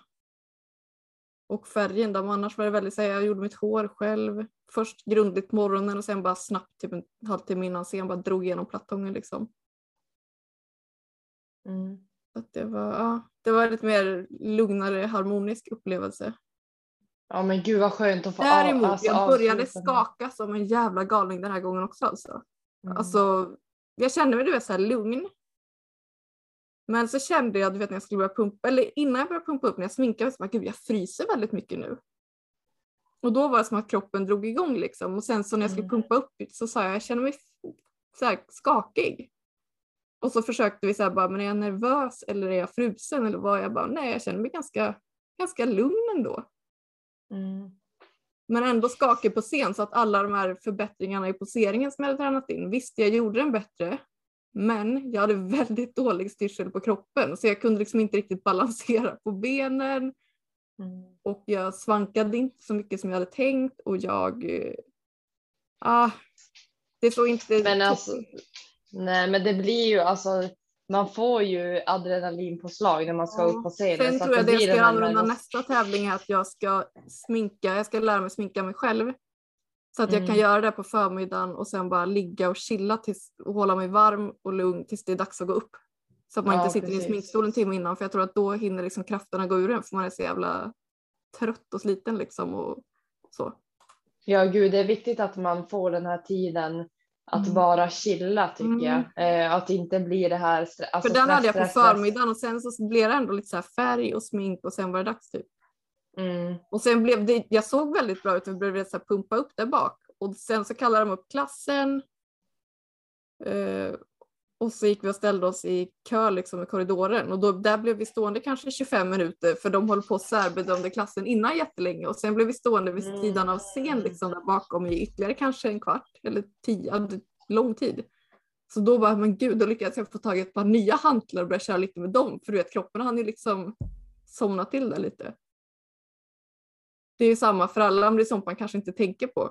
och färgen. Där, annars var det väldigt så jag gjorde mitt hår själv. Först grundligt på morgonen och sen bara snabbt typ en halvtimme innan sen bara drog igenom plattången liksom. Mm. Så det, var, ja, det var lite mer lugnare harmonisk upplevelse. Ja men gud vad skönt att få Däremot, av, alltså, jag började skaka som en jävla galning den här gången också alltså. Mm. Alltså jag kände mig du vet så här lugn men så kände jag, du vet när jag skulle börja pumpa, eller innan jag började pumpa upp när jag sminkade mig, gud jag fryser väldigt mycket nu. Och då var det som att kroppen drog igång liksom. Och sen så när jag skulle mm. pumpa upp så sa jag, jag känner mig så här skakig. Och så försökte vi säga bara, men är jag nervös eller är jag frusen eller vad? Jag bara, nej jag känner mig ganska, ganska lugn ändå. Mm. Men ändå skakig på scen så att alla de här förbättringarna i poseringen som jag hade tränat in, visst jag gjorde den bättre, men jag hade väldigt dålig styrsel på kroppen så jag kunde liksom inte riktigt balansera på benen. Mm. Och jag svankade inte så mycket som jag hade tänkt och jag... Eh, ah, det såg inte... Men alltså, nej men det blir ju alltså man får ju adrenalinpåslag när man ska ja. upp på scenen. Sen tror jag det jag ska använda nästa tävling är att jag ska sminka, jag ska lära mig sminka mig själv. Så att jag mm. kan göra det på förmiddagen och sen bara ligga och chilla tills, och hålla mig varm och lugn tills det är dags att gå upp. Så att man ja, inte sitter precis. i sminkstolen en timme innan för jag tror att då hinner liksom krafterna gå ur en för man är så jävla trött och sliten liksom och så. Ja gud det är viktigt att man får den här tiden att mm. bara chilla tycker mm. jag. Eh, att inte bli det här. Alltså, För den stress, hade jag på stress, förmiddagen och sen så blev det ändå lite så färg och smink och sen var det dags typ. Mm. Och sen blev det, jag såg väldigt bra ut, vi började så pumpa upp där bak och sen så kallade de upp klassen. Eh, och så gick vi och ställde oss i kö liksom i korridoren och då, där blev vi stående kanske 25 minuter för de höll på och särbedömde klassen innan jättelänge och sen blev vi stående vid mm. sidan av scen liksom där bakom i ytterligare kanske en kvart eller tio, lång tid. Så då bara, men gud, då lyckades jag få tag i ett par nya hantlar och börja köra lite med dem för du vet kroppen hann ju liksom somna till det lite. Det är ju samma för alla men det är sånt man kanske inte tänker på.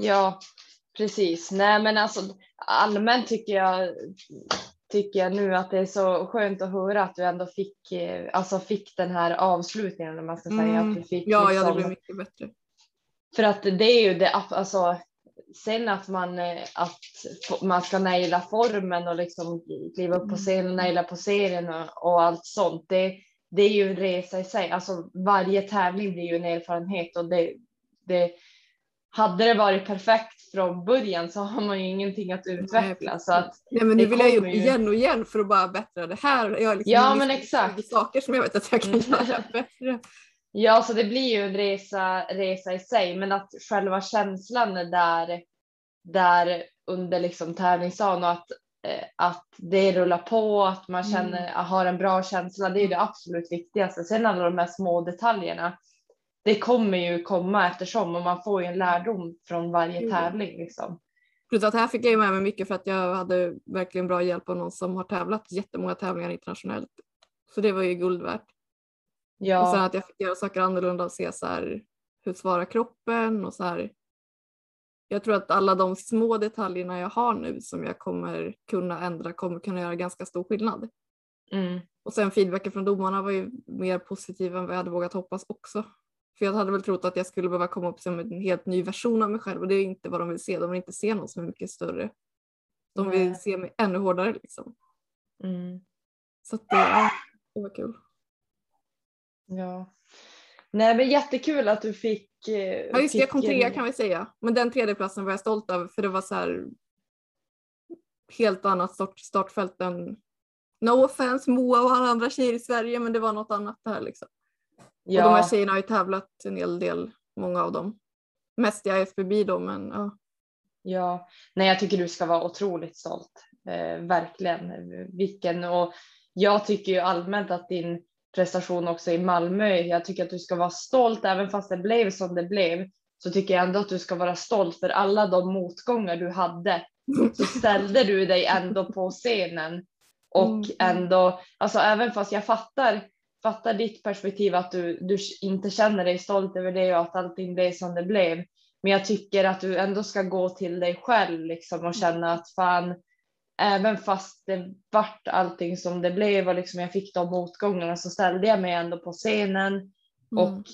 Ja, precis. Nej, men alltså allmänt tycker jag tycker jag nu att det är så skönt att höra att du ändå fick, eh, alltså fick den här avslutningen om man ska säga. Mm. Att du fick, ja, liksom, ja, det liksom blev mycket bättre. För att det är ju det, alltså sen att man, eh, att man ska naila formen och liksom kliva upp på mm. scenen och naila poseringen och, och allt sånt. Det, det är ju en resa i sig. Alltså varje tävling blir ju en erfarenhet och det, det hade det varit perfekt från början så har man ju ingenting att utveckla. Så att Nej, men nu vill jag ju igen och igen för att bara bättra det här. Jag har liksom ja, men exakt. saker som jag vet att jag kan göra bättre. Ja, så det blir ju en resa, resa i sig, men att själva känslan är där, där under liksom tävlingsdagen och att, eh, att det rullar på, att man känner, mm. har en bra känsla, det är det absolut viktigaste. Sen alla de här små detaljerna, det kommer ju komma eftersom och man får ju en lärdom från varje mm. tävling. Liksom. Plus att här fick jag med mig mycket för att jag hade verkligen bra hjälp av någon som har tävlat jättemånga tävlingar internationellt. Så det var ju guld värt. Ja. Och sen att jag fick göra saker annorlunda och se så här, hur svarar kroppen och så här. Jag tror att alla de små detaljerna jag har nu som jag kommer kunna ändra kommer kunna göra ganska stor skillnad. Mm. Och sen feedbacken från domarna var ju mer positiv än vad jag hade vågat hoppas också. För jag hade väl trott att jag skulle behöva komma upp som en helt ny version av mig själv och det är inte vad de vill se. De vill inte se någon som är mycket större. De vill se mig ännu hårdare liksom. Mm. Så att det, det var kul. Ja. Nej men jättekul att du fick. Eh, ja just det, jag kom trea kan vi säga. Men den tredjeplatsen var jag stolt över för det var så här helt annat start, startfält än No offense Moa och alla andra tjejer i Sverige men det var något annat där liksom. Ja. Och de här tjejerna har ju tävlat en hel del, många av dem. Mest i IFBB då men ja. Ja, nej jag tycker du ska vara otroligt stolt. Eh, verkligen. Vilken och jag tycker ju allmänt att din prestation också i Malmö, jag tycker att du ska vara stolt även fast det blev som det blev så tycker jag ändå att du ska vara stolt för alla de motgångar du hade så ställde du dig ändå på scenen och mm. ändå, alltså även fast jag fattar fattar ditt perspektiv att du, du inte känner dig stolt över det och att allting blev som det blev. Men jag tycker att du ändå ska gå till dig själv liksom och känna att fan, även fast det vart allting som det blev och liksom jag fick de motgångarna så ställde jag mig ändå på scenen mm. och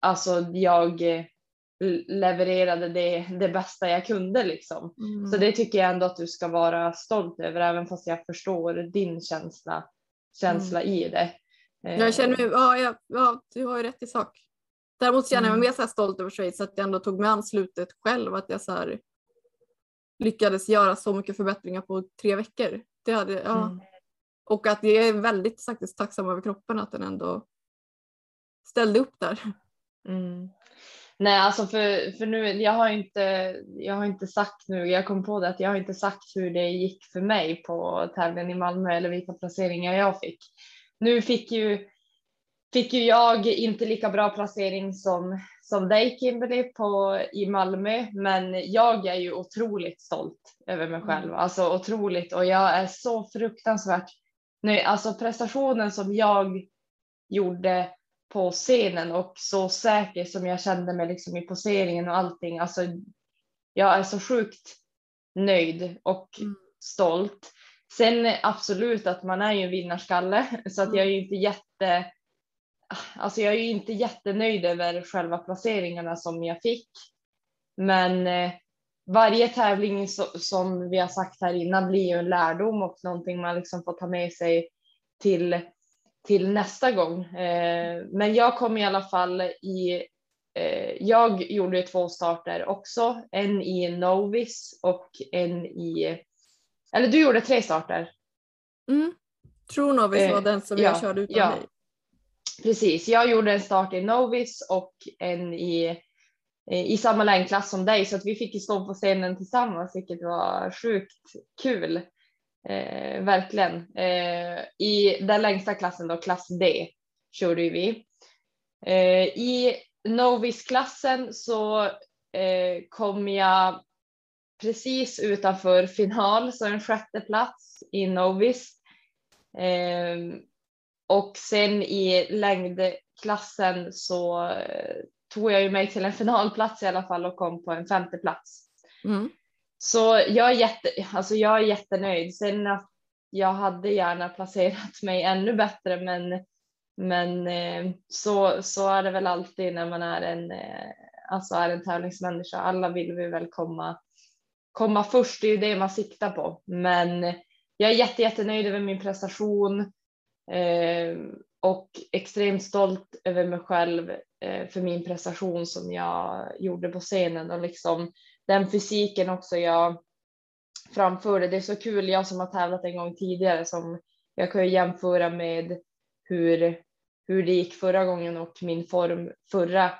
alltså jag levererade det, det bästa jag kunde liksom. Mm. Så det tycker jag ändå att du ska vara stolt över även fast jag förstår din känsla, känsla mm. i det. Jag känner mig, ja, ja, ja, du har ju rätt i sak. Däremot känner jag mig mm. mer så stolt över Schweiz att jag ändå tog mig an slutet själv. Att jag så lyckades göra så mycket förbättringar på tre veckor. Det hade, ja. Mm. Och att jag är väldigt faktiskt tacksam över kroppen att den ändå ställde upp där. Mm. Nej, alltså för, för nu, jag har inte, jag har inte sagt nu, jag kom på det att jag har inte sagt hur det gick för mig på tävlingen i Malmö eller vilka placeringar jag fick nu fick ju, fick ju jag inte lika bra placering som, som dig Kimberly på, i Malmö, men jag är ju otroligt stolt över mig själv, mm. alltså otroligt och jag är så fruktansvärt nöjd. Alltså prestationen som jag gjorde på scenen och så säker som jag kände mig liksom i poseringen och allting. Alltså, jag är så sjukt nöjd och mm. stolt. Sen absolut att man är ju en vinnarskalle så att jag är ju inte jätte Alltså jag är ju inte jättenöjd över själva placeringarna som jag fick. Men eh, varje tävling så, som vi har sagt här innan blir ju en lärdom och någonting man liksom får ta med sig till, till nästa gång. Eh, men jag kom i alla fall i eh, jag gjorde två starter också, en i Novis och en i, eller du gjorde tre starter. Mm. Tror Novis eh, var den som ja, jag körde utan ja. dig. Precis, jag gjorde en start i Novis och en i, i samma längdklass som dig så att vi fick stå på scenen tillsammans vilket var sjukt kul. Eh, verkligen. Eh, I den längsta klassen då, klass D, körde vi. Eh, I Novis-klassen så eh, kom jag precis utanför final, så en sjätte plats i Novis. Eh, och sen i längdklassen så eh, tog jag ju mig till en finalplats i alla fall och kom på en femte plats. Mm. Så jag är, jätte, alltså jag är jättenöjd. Sen att jag hade gärna placerat mig ännu bättre, men, men eh, så, så är det väl alltid när man är en, eh, alltså är en tävlingsmänniska. Alla vill vi väl komma, komma först, det är ju det man siktar på. Men jag är jätte, jättenöjd över min prestation. Eh, och extremt stolt över mig själv eh, för min prestation som jag gjorde på scenen och liksom den fysiken också jag framförde. Det är så kul, jag som har tävlat en gång tidigare som jag kan ju jämföra med hur, hur det gick förra gången och min form förra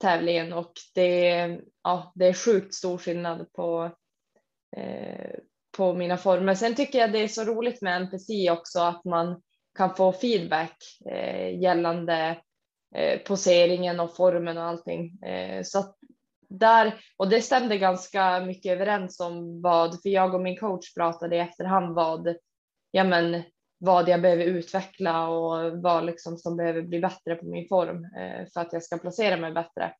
tävlingen och det, ja, det är sjukt stor skillnad på, eh, på mina former. Sen tycker jag det är så roligt med NPC också att man kan få feedback eh, gällande eh, poseringen och formen och allting. Eh, så att där, och det stämde ganska mycket överens om vad, för jag och min coach pratade i efterhand vad, ja men vad jag behöver utveckla och vad liksom som behöver bli bättre på min form eh, för att jag ska placera mig bättre.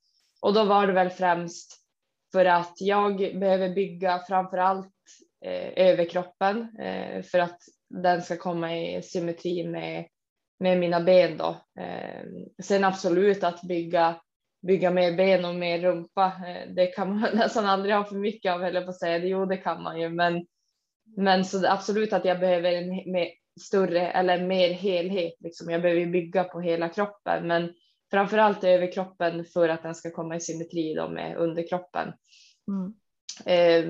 Och då var det väl främst för att jag behöver bygga framför allt eh, överkroppen eh, för att den ska komma i symmetri med, med mina ben då. Sen absolut att bygga, bygga mer ben och mer rumpa, det kan man nästan aldrig ha för mycket av, eller på att säga. Jo, det kan man ju, men, men så absolut att jag behöver en mer, större eller mer helhet. Liksom. Jag behöver bygga på hela kroppen, men framför allt överkroppen för att den ska komma i symmetri då med underkroppen. Mm.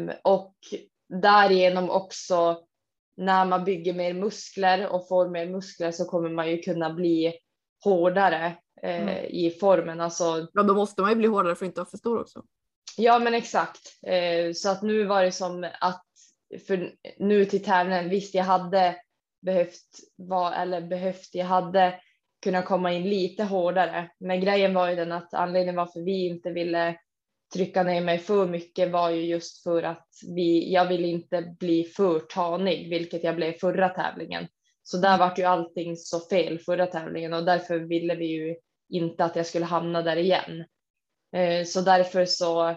Um, och därigenom också när man bygger mer muskler och får mer muskler så kommer man ju kunna bli hårdare eh, mm. i formen. Alltså, ja, då måste man ju bli hårdare för att inte vara för stor också. Ja, men exakt. Eh, så att nu var det som att för nu till tävlingen, visst jag hade behövt vara eller behövt, jag hade kunnat komma in lite hårdare. Men grejen var ju den att anledningen varför vi inte ville trycka ner mig för mycket var ju just för att vi, jag ville inte bli för tanig, vilket jag blev förra tävlingen. Så där vart ju allting så fel förra tävlingen och därför ville vi ju inte att jag skulle hamna där igen. Eh, så därför så,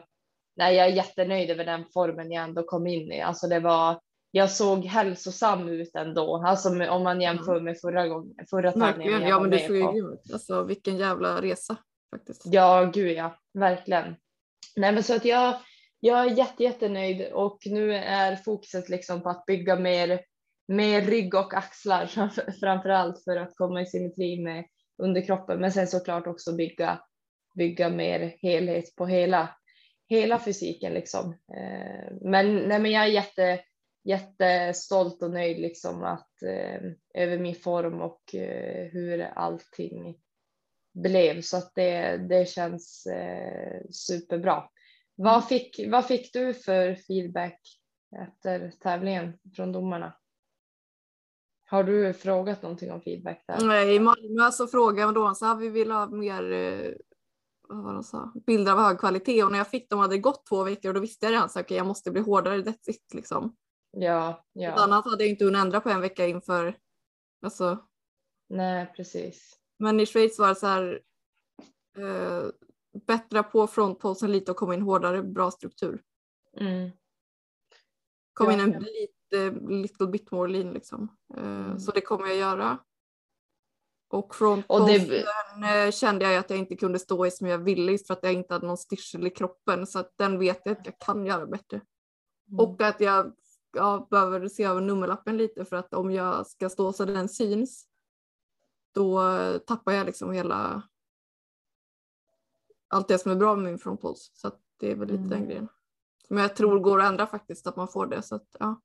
nej, jag är jättenöjd över den formen jag ändå kom in i. Alltså det var, jag såg hälsosam ut ändå, alltså om man jämför med förra gången, förra tävlingen. Ja, men du såg ju ut. Alltså vilken jävla resa faktiskt. Ja, gud ja, verkligen. Nej, men så att jag, jag är jätte, jättenöjd och nu är fokuset liksom på att bygga mer, mer rygg och axlar framför allt för att komma i symmetri med underkroppen. Men sen såklart också bygga, bygga mer helhet på hela, hela fysiken liksom. Eh, men, nej, men jag är jätte, jättestolt och nöjd liksom att eh, över min form och eh, hur allting blev så att det, det känns eh, superbra. Vad mm. fick, vad fick du för feedback efter tävlingen från domarna? Har du frågat någonting om feedback där? Nej, i Malmö så frågade de så här, vi vill ha mer eh, vad var de sa? bilder av hög kvalitet och när jag fick dem hade det gått två veckor och då visste jag redan att okay, jag måste bli hårdare, that's it liksom. Ja, ja. Något annat hade inte hunnit ändra på en vecka inför. Alltså. Nej, precis. Men i Schweiz var det så här eh, bättra på frontposen lite och komma in hårdare, bra struktur. Mm. Kom ja, in en lite, little bit more lean liksom. Eh, mm. Så det kommer jag göra. Och frontposen det... Eh, kände jag att jag inte kunde stå i som jag ville för att jag inte hade någon styrsel i kroppen så att den vet jag att jag kan göra bättre. Mm. Och att jag ja, behöver se över nummerlappen lite för att om jag ska stå så den syns då tappar jag liksom hela allt det som är bra med min frontpuls. Så det är väl lite mm. den grejen. Men jag tror går att ändra faktiskt att man får det. Så att, ja.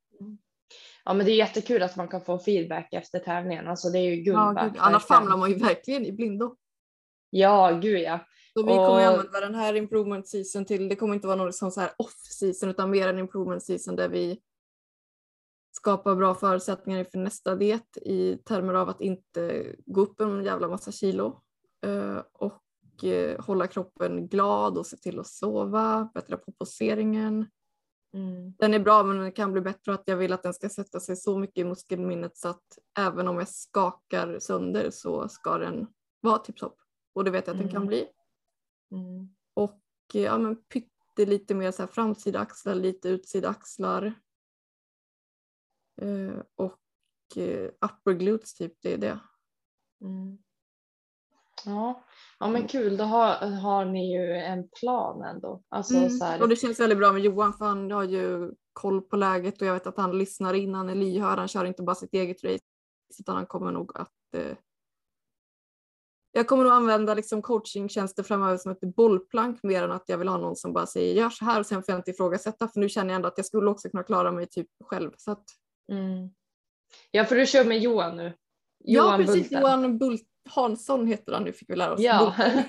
Ja men det är jättekul att man kan få feedback efter tävlingen. Alltså det är ju guld ja, Annars famlar man ju verkligen i blindo. Ja gud ja. Så vi kommer och... använda den här improvement season till, det kommer inte vara någon sån så här off season utan mer en improvement season där vi skapar bra förutsättningar inför nästa diet i termer av att inte gå upp en jävla massa kilo eh, och eh, hålla kroppen glad och se till att sova, bättra på poseringen. Mm. Den är bra men den kan bli bättre och att jag vill att den ska sätta sig så mycket i muskelminnet så att även om jag skakar sönder så ska den vara tipptopp. Och det vet jag att den kan mm. bli. Mm. Och ja, men pyttelite mer så här framsida axlar, lite utsida axlar. Eh, och eh, upper glutes typ, det är det. Mm. Ja. ja, men kul. Då har, har ni ju en plan ändå. Alltså, mm. så här... Och det känns väldigt bra med Johan för han har ju koll på läget och jag vet att han lyssnar in, han är lyhörd, han kör inte bara sitt eget race utan han kommer nog att eh, jag kommer nog använda liksom coachingtjänster framöver som ett bollplank mer än att jag vill ha någon som bara säger gör så här och sen får jag inte ifrågasätta för nu känner jag ändå att jag skulle också kunna klara mig typ själv. Så att... mm. Ja för du kör med Johan nu? Johan ja precis, Bulten. Johan Bult Hansson heter han nu fick vi lära oss. Ja.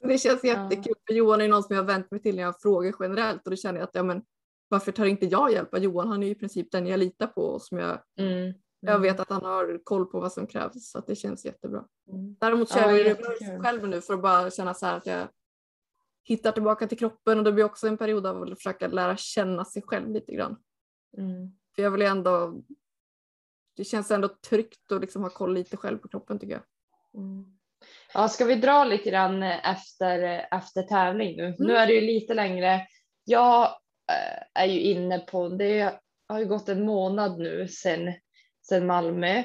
det känns jättekul för Johan är någon som jag har vänt mig till när jag har frågor generellt och då känner jag att ja, men, varför tar inte jag hjälp av Johan? Han är ju i princip den jag litar på och som jag mm. Jag vet mm. att han har koll på vad som krävs så att det känns jättebra. Mm. Däremot kör ja, jag reverse själv nu för att bara känna så att jag hittar tillbaka till kroppen och det blir också en period av att försöka lära känna sig själv lite grann. Mm. För jag vill ändå, det känns ändå tryggt att liksom ha koll lite själv på kroppen tycker jag. Mm. Ja, ska vi dra lite grann efter, efter tävling nu? Nu är det ju lite längre. Jag äh, är ju inne på, det har ju gått en månad nu sedan sen Malmö.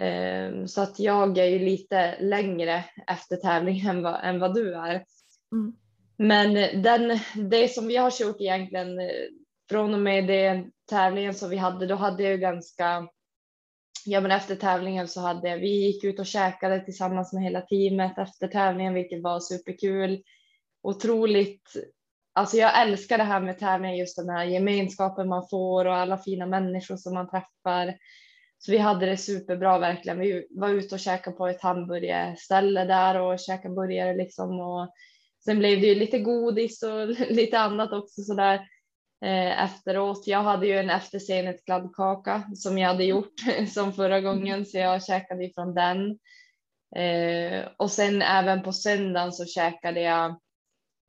Ehm, så att jag är ju lite längre efter tävlingen än vad, än vad du är. Mm. Men den, det som vi har kört egentligen eh, från och med det tävlingen som vi hade, då hade jag ju ganska, ja men efter tävlingen så hade vi gick ut och käkade tillsammans med hela teamet efter tävlingen, vilket var superkul. Otroligt, alltså jag älskar det här med tävlingar, just den här gemenskapen man får och alla fina människor som man träffar. Så vi hade det superbra verkligen. Vi var ute och käkade på ett hamburgerställe där och käkade burgare liksom. Och sen blev det ju lite godis och lite annat också så där eh, efteråt. Jag hade ju en efterscenet kladdkaka som jag hade gjort som förra gången så jag käkade ifrån den. Eh, och sen även på söndagen så käkade jag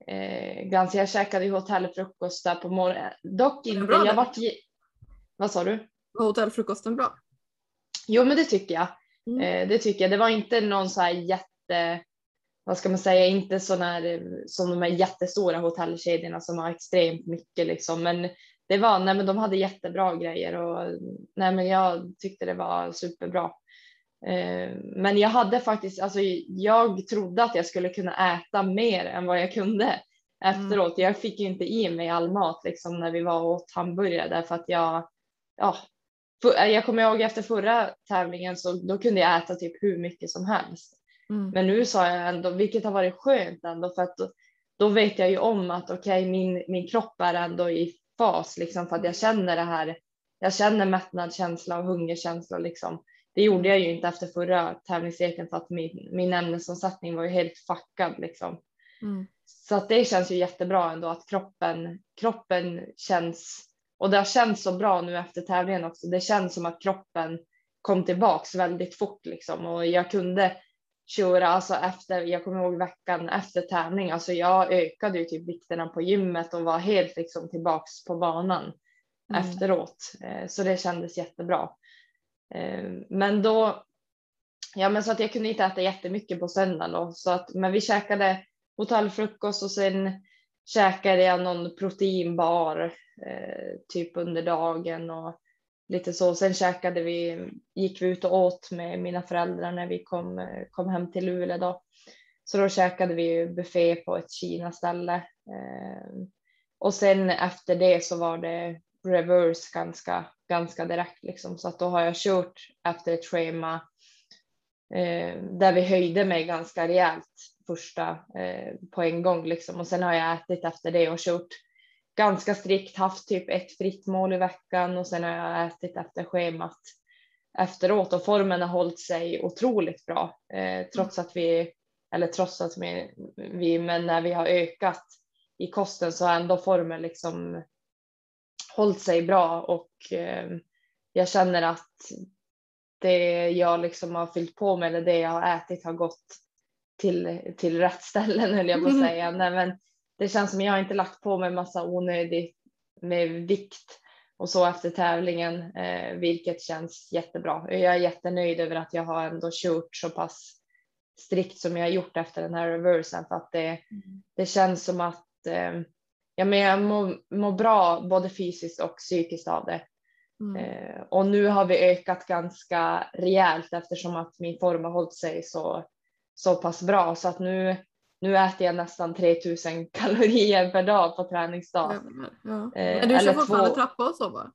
eh, ganska, jag käkade hotellfrukost där på morgonen. Dock inte, bra, jag vart, vad sa du? Var hotellfrukosten bra? Jo, men det tycker jag. Mm. Eh, det tycker jag. Det var inte någon så här jätte, vad ska man säga, inte sådana här som de här jättestora hotellkedjorna som har extremt mycket liksom, men det var, nej men de hade jättebra grejer och nej men jag tyckte det var superbra. Eh, men jag hade faktiskt, alltså jag trodde att jag skulle kunna äta mer än vad jag kunde efteråt. Mm. Jag fick ju inte i mig all mat liksom när vi var och åt hamburgare därför att jag, ja, jag kommer ihåg efter förra tävlingen så då kunde jag äta typ hur mycket som helst. Mm. Men nu sa jag ändå, vilket har varit skönt ändå för att då, då vet jag ju om att okej, okay, min, min kropp är ändå i fas liksom för att jag känner det här. Jag känner mättnadskänsla och hungerkänsla liksom. Det gjorde jag ju inte efter förra tävlingsveckan för att min, min ämnesomsättning var ju helt fuckad liksom. Mm. Så att det känns ju jättebra ändå att kroppen, kroppen känns och det har känts så bra nu efter tävlingen också. Det känns som att kroppen kom tillbaks väldigt fort liksom och jag kunde köra alltså efter. Jag kommer ihåg veckan efter tävling. Alltså jag ökade ju typ vikterna på gymmet och var helt liksom tillbaks på banan mm. efteråt. Eh, så det kändes jättebra. Eh, men då, ja men så att jag kunde inte äta jättemycket på söndagen då, så att, men vi käkade hotellfrukost och sen käkade jag någon proteinbar eh, typ under dagen och lite så. Sen käkade vi, gick vi ut och åt med mina föräldrar när vi kom, kom hem till Luleå då. Så då käkade vi buffé på ett Kina-ställe. Eh, och sen efter det så var det reverse ganska, ganska direkt liksom. Så att då har jag kört efter ett schema eh, där vi höjde mig ganska rejält första eh, på en gång liksom. och sen har jag ätit efter det och kört ganska strikt, haft typ ett fritt mål i veckan och sen har jag ätit efter schemat efteråt och formen har hållit sig otroligt bra eh, trots att vi, eller trots att vi, vi, men när vi har ökat i kosten så har ändå formen liksom hållit sig bra och eh, jag känner att det jag liksom har fyllt på med eller det jag har ätit har gått till, till rätt ställen höll jag på att mm. säga. Nej, men det känns som jag inte lagt på mig massa onödigt med vikt och så efter tävlingen, eh, vilket känns jättebra. Jag är jättenöjd över att jag har ändå kört så pass strikt som jag har gjort efter den här reversen för att det, mm. det känns som att eh, ja, men jag mår, mår bra både fysiskt och psykiskt av det. Mm. Eh, och nu har vi ökat ganska rejält eftersom att min form har hållit sig så, så pass bra så att nu, nu äter jag nästan 3000 kalorier per dag på träningsdag. Ja, ja. Eh, du kör fortfarande två... trappa och så va?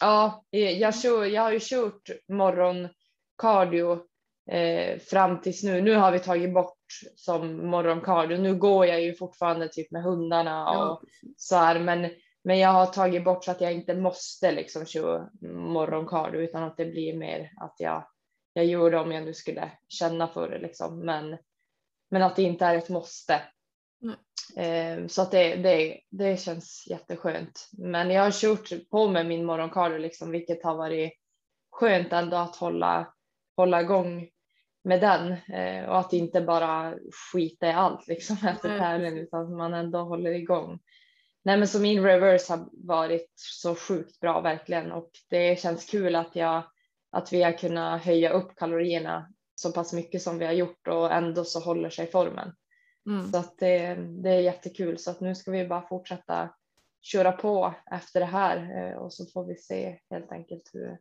Ja, jag, kör, jag har ju kört morgoncardio eh, fram tills nu. Nu har vi tagit bort som morgoncardio. Nu går jag ju fortfarande typ med hundarna och ja, så här, men men jag har tagit bort så att jag inte måste liksom köra morgoncardio utan att det blir mer att jag, jag gör det om jag nu skulle känna för det liksom. Men, men att det inte är ett måste. Eh, så att det, det, det känns jätteskönt. Men jag har kört på med min morgoncardio liksom, vilket har varit skönt ändå att hålla, hålla igång med den eh, och att inte bara skita i allt liksom efter tävlingen utan att man ändå håller igång. Nej, men så min reverse har varit så sjukt bra verkligen och det känns kul att jag att vi har kunnat höja upp kalorierna så pass mycket som vi har gjort och ändå så håller sig formen. Mm. Så att det, det är jättekul så att nu ska vi bara fortsätta köra på efter det här eh, och så får vi se helt enkelt hur,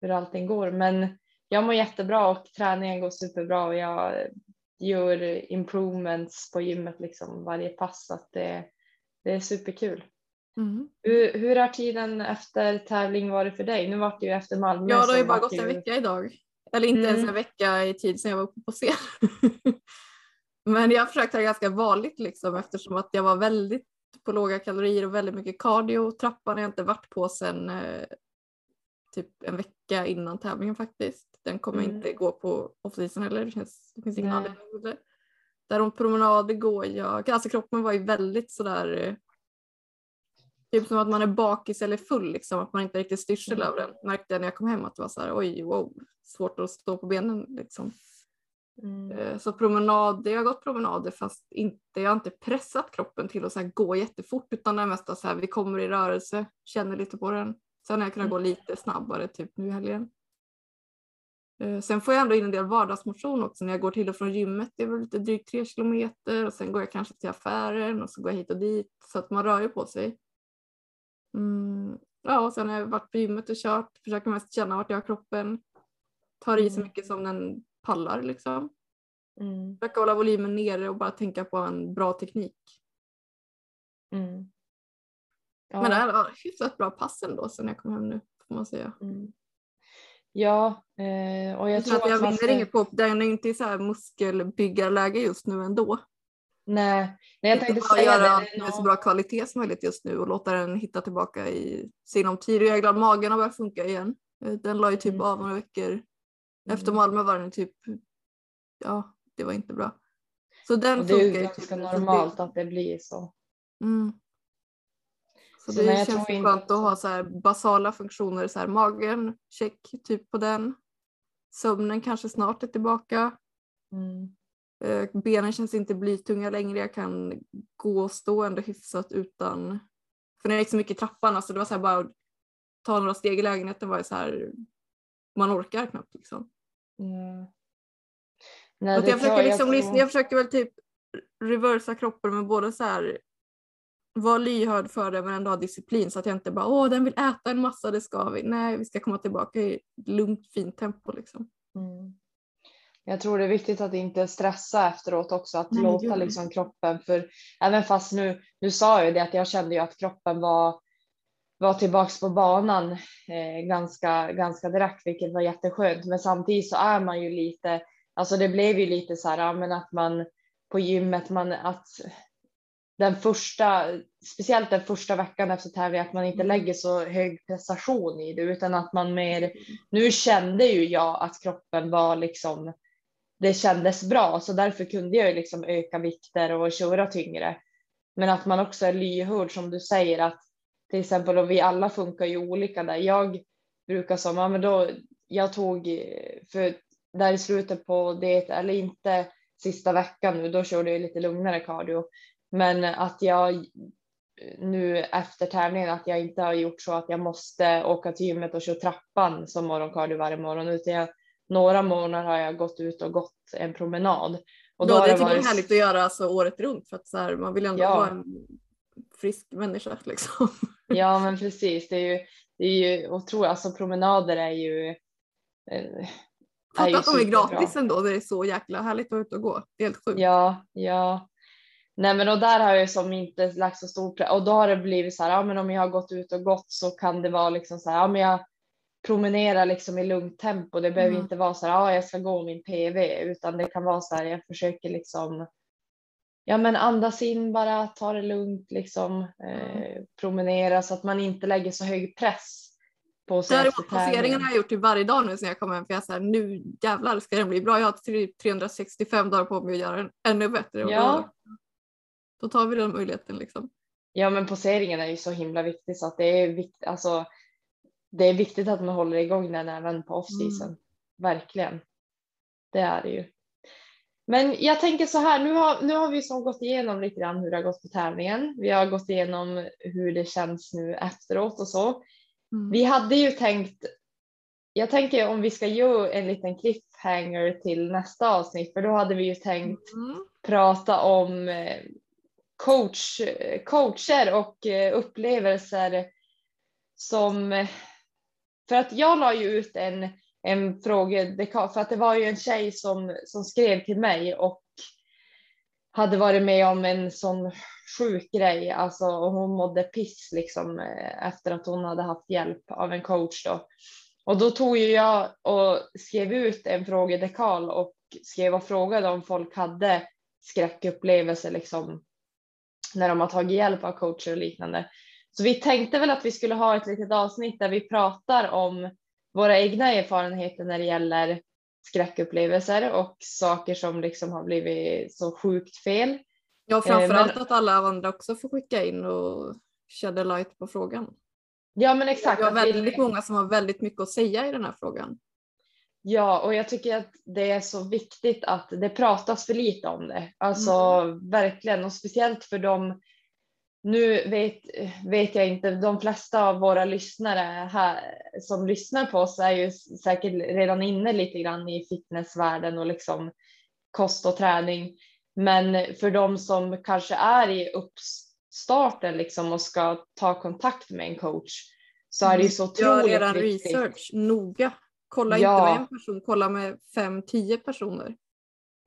hur allting går. Men jag mår jättebra och träningen går superbra och jag gör improvements på gymmet liksom varje pass så att det, det är superkul. Mm. Hur, hur har tiden efter tävling varit för dig? Nu var det ju efter Malmö. Ja, det har ju bara gått en vecka idag. Eller inte mm. ens en vecka i tid sedan jag var uppe på scen. Men jag har försökt ha ganska vanligt liksom eftersom att jag var väldigt på låga kalorier och väldigt mycket cardio. Trappan har jag inte varit på sedan eh, typ en vecka innan tävlingen faktiskt. Den kommer mm. inte gå på off-season heller. Det, känns, det finns ingen anledning till det. Däremot promenader går jag, alltså kroppen var ju väldigt sådär eh, Typ som att man är bakis eller full, liksom, att man inte riktigt styrsel över den. Märkte jag när jag kom hem att det var så här, oj, wow, svårt att stå på benen. Liksom. Mm. Eh, så promenader, jag har gått promenader fast inte, jag har inte pressat kroppen till att så gå jättefort utan det är mest så här, vi kommer i rörelse, känner lite på den. Sen har jag kunnat mm. gå lite snabbare typ nu i helgen. Eh, sen får jag ändå in en del vardagsmotion också när jag går till och från gymmet. Det är väl lite drygt tre kilometer och sen går jag kanske till affären och så går jag hit och dit så att man rör ju på sig. Mm. Ja, och sen har jag varit på gymmet och kört, försöker mest känna vart jag har kroppen. Tar i så mm. mycket som den pallar liksom. Mm. Försöka hålla volymen nere och bara tänka på en bra teknik. Mm. Ja. Men det här var hyfsat bra pass ändå sen jag kom hem nu får man säga. Mm. Ja, eh, och jag, jag tror att jag vinner ska... inget på den är inte i så här muskelbyggarläge just nu ändå. Nej, nej jag tänkte säga göra det. med så bra kvalitet som möjligt just nu och låta den hitta tillbaka i sinom tid. Jag är glad magen har börjat funka igen. Eh, den la ju typ mm. av några veckor. Efter mm. Malmö var den typ, ja det var inte bra. Så den och det är ju ganska typ normalt att det blir så. Mm. Så, så det känns skönt inte... att ha så här basala funktioner, så här magen, check typ på den. Sömnen kanske snart är tillbaka. Mm. Eh, benen känns inte blytunga längre, jag kan gå och stå ändå hyfsat utan, för när jag gick så mycket i trappan, alltså det var så här bara ta några steg i lägenheten var det så här, man orkar knappt liksom. Mm. Nej, jag, försöker liksom, jag, jag försöker väl typ reversa kroppen med både så här vara lyhörd för det men ändå ha disciplin så att jag inte bara åh den vill äta en massa, det ska vi. Nej, vi ska komma tillbaka i lugnt fint tempo liksom. Mm. Jag tror det är viktigt att inte stressa efteråt också, att Nej, låta liksom kroppen, för även fast nu, nu sa jag det att jag kände ju att kroppen var, var tillbaks på banan eh, ganska, ganska direkt, vilket var jätteskönt. Men samtidigt så är man ju lite, alltså det blev ju lite så här, men att man på gymmet, man, att den första, speciellt den första veckan efter tävling, att man inte mm. lägger så hög prestation i det utan att man mer, mm. nu kände ju jag att kroppen var liksom, det kändes bra så därför kunde jag liksom öka vikter och köra tyngre. Men att man också är lyhörd som du säger att till exempel och vi alla funkar ju olika där. Jag brukar som, ja men då, jag tog för där i slutet på det, eller inte sista veckan nu, då körde jag lite lugnare cardio. Men att jag nu efter tävlingen att jag inte har gjort så att jag måste åka till gymmet och köra trappan som morgonkardio varje morgon utan jag, några månader har jag gått ut och gått en promenad. Och då ja, det, det varit... härligt att göra alltså året runt för att så här, man vill ändå ja. vara en frisk människa liksom. Ja men precis, det är ju, det är ju otroligt, alltså promenader är ju eh, Fatta att de är gratis ändå, det är så jäkla härligt att vara ute och gå. Det är helt sjukt. Ja, ja. Nej men och där har jag som inte lagt så stor press och då har det blivit så här, ja men om jag har gått ut och gått så kan det vara liksom så här, ja men jag promenerar liksom i lugnt tempo. Det behöver mm. inte vara så här, ja jag ska gå min PV utan det kan vara så här, jag försöker liksom ja men andas in bara, ta det lugnt liksom, eh, promenera så att man inte lägger så hög press på Däremot passeringen har jag gjort till varje dag nu sen jag kom hem för jag är nu jävlar ska den bli bra. Jag har 365 dagar på mig att göra den ännu bättre. Ja. Då, då, tar vi den möjligheten liksom. Ja men poseringen är ju så himla viktig så att det är viktigt, alltså det är viktigt att man håller igång den även på off-season. Mm. Verkligen. Det är det ju. Men jag tänker så här, nu har, nu har vi som gått igenom lite grann hur det har gått på tävlingen. Vi har gått igenom hur det känns nu efteråt och så. Mm. Vi hade ju tänkt, jag tänker om vi ska göra en liten cliffhanger till nästa avsnitt, för då hade vi ju tänkt mm. prata om eh, coach, coacher och eh, upplevelser som, för att jag la ju ut en, en fråga, för att det var ju en tjej som, som skrev till mig och hade varit med om en sån sjuk grej. Alltså, hon mådde piss liksom, eh, efter att hon hade haft hjälp av en coach. Då. Och då tog ju jag och skrev ut en frågedekal och skrev och frågade om folk hade skräckupplevelser liksom, när de har tagit hjälp av coacher och liknande. Så vi tänkte väl att vi skulle ha ett litet avsnitt där vi pratar om våra egna erfarenheter när det gäller skräckupplevelser och saker som liksom har blivit så sjukt fel. Ja, framförallt men... att alla andra också får skicka in och shed light på frågan. Ja, men exakt. Vi har väldigt vi... många som har väldigt mycket att säga i den här frågan. Ja, och jag tycker att det är så viktigt att det pratas för lite om det. Alltså mm. verkligen, och speciellt för de nu vet, vet jag inte, de flesta av våra lyssnare här som lyssnar på oss är ju säkert redan inne lite grann i fitnessvärlden och liksom kost och träning. Men för de som kanske är i uppstarten liksom och ska ta kontakt med en coach så är det ju så otroligt Gör er research noga. Kolla ja. inte med en person, kolla med fem, tio personer.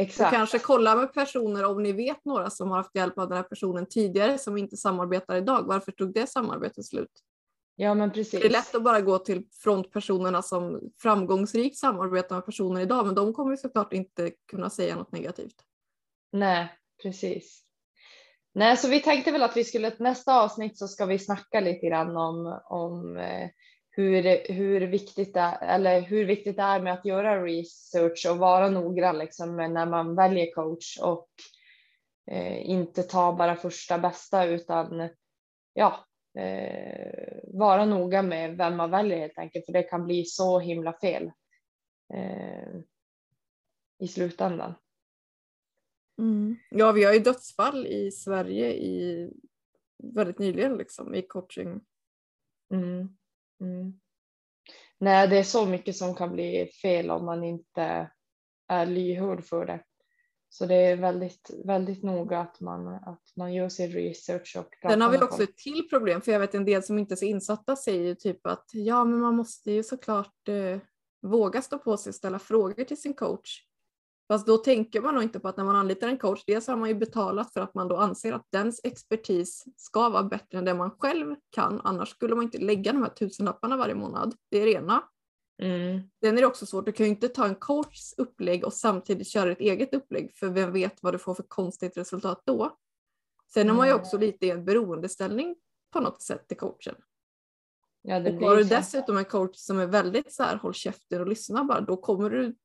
Exakt. Och kanske kolla med personer om ni vet några som har haft hjälp av den här personen tidigare som inte samarbetar idag. Varför tog det samarbetet slut? Ja men precis. Det är lätt att bara gå till frontpersonerna som framgångsrikt samarbetar med personer idag men de kommer såklart inte kunna säga något negativt. Nej precis. Nej så vi tänkte väl att vi skulle nästa avsnitt så ska vi snacka lite grann om, om eh, hur, hur, viktigt det, eller hur viktigt det är med att göra research och vara noggrann liksom, när man väljer coach och eh, inte ta bara första bästa utan ja, eh, vara noga med vem man väljer helt enkelt för det kan bli så himla fel eh, i slutändan. Mm. Ja, vi har ju dödsfall i Sverige i väldigt nyligen liksom i coaching. Mm. Mm. Nej, det är så mycket som kan bli fel om man inte är lyhörd för det. Så det är väldigt, väldigt noga att man, att man gör sin research. Och Sen har vi också ett till problem, för jag vet en del som inte är så insatta säger typ att ja, men man måste ju såklart eh, våga stå på sig och ställa frågor till sin coach. Fast då tänker man nog inte på att när man anlitar en coach, dels har man ju betalat för att man då anser att dens expertis ska vara bättre än det man själv kan, annars skulle man inte lägga de här tusenlapparna varje månad. Det är det ena. Mm. Sen är det också svårt, du kan ju inte ta en coachs upplägg och samtidigt köra ett eget upplägg för vem vet vad du får för konstigt resultat då. Sen är man ju också lite i en beroendeställning på något sätt till coachen. Ja, och har du dessutom en coach som är väldigt så här håll käften och lyssna bara då kommer du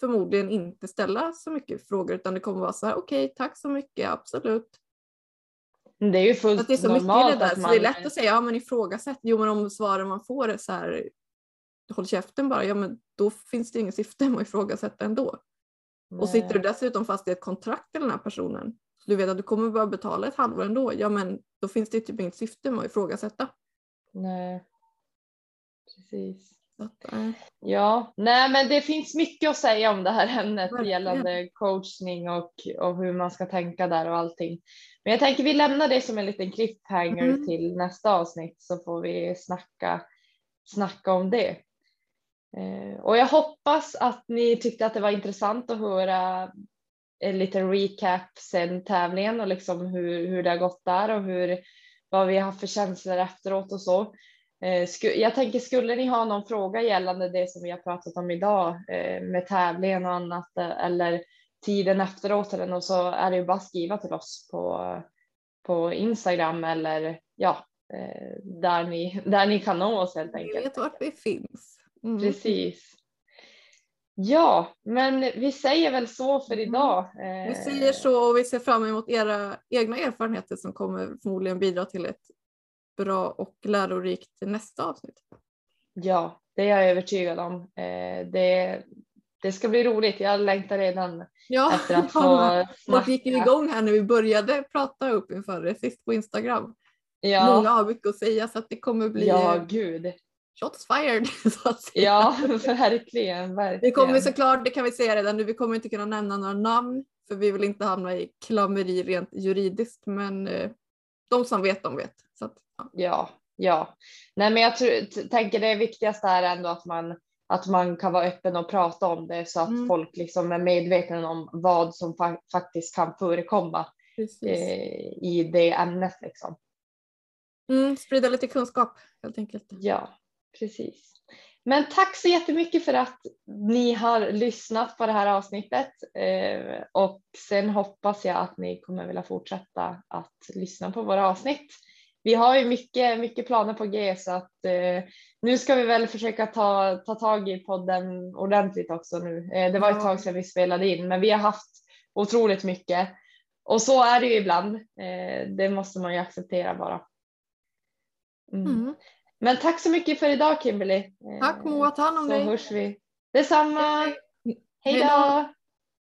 förmodligen inte ställa så mycket frågor utan det kommer vara så här okej okay, tack så mycket absolut. Det är ju fullt det är så normalt mycket i det där, man... så det är lätt att säga ja men ifrågasätt. Jo men om svaren man får är så här håll käften bara, ja men då finns det inget syfte med att ifrågasätta ändå. Nej. Och sitter du dessutom fast i ett kontrakt med den här personen, så du vet att du kommer behöva betala ett halvår ändå, ja men då finns det typ inget syfte med att ifrågasätta. Nej, precis. Ja, nej men det finns mycket att säga om det här ämnet Verkligen. gällande coachning och, och hur man ska tänka där och allting. Men jag tänker vi lämnar det som en liten cliffhanger mm. till nästa avsnitt så får vi snacka, snacka om det. Eh, och jag hoppas att ni tyckte att det var intressant att höra en liten recap sen tävlingen och liksom hur, hur det har gått där och hur, vad vi har haft för känslor efteråt och så. Eh, jag tänker, skulle ni ha någon fråga gällande det som vi har pratat om idag eh, med tävlingen och annat eller tiden efteråt eller något så är det ju bara att skriva till oss på, på Instagram eller ja, där ni, där ni kan nå oss helt enkelt. Ni vet vart vi finns. Mm. Precis. Ja, men vi säger väl så för mm. idag. Vi säger så och vi ser fram emot era egna erfarenheter som kommer förmodligen bidra till ett bra och lärorikt nästa avsnitt. Ja, det är jag övertygad om. Eh, det, det ska bli roligt. Jag längtar redan ja, efter att få snacka. gick igång här när vi började prata upp inför det sist på Instagram. Ja. Många har mycket att säga så att det kommer bli ja, gud shots fired. Så att säga. Ja, verkligen, verkligen. Vi kommer såklart, det kan vi säga redan nu, vi kommer inte kunna nämna några namn för vi vill inte hamna i klammeri rent juridiskt men eh, de som vet de vet. Så att, ja. ja. Nej men jag tror, tänker det viktigaste är ändå att man, att man kan vara öppen och prata om det så att mm. folk liksom är medvetna om vad som fa faktiskt kan förekomma eh, i det ämnet. Liksom. Mm, sprida lite kunskap helt enkelt. Ja, Precis. Men tack så jättemycket för att ni har lyssnat på det här avsnittet eh, och sen hoppas jag att ni kommer vilja fortsätta att lyssna på våra avsnitt. Vi har ju mycket, mycket planer på G så att eh, nu ska vi väl försöka ta, ta tag i podden ordentligt också nu. Eh, det var ett tag sedan vi spelade in men vi har haft otroligt mycket och så är det ju ibland. det måste man ju acceptera bara. Mm. Mm. Men tack så mycket för idag Kimberly. Tack Moa, ta hand om så dig. Så hörs vi. Detsamma. Hej då.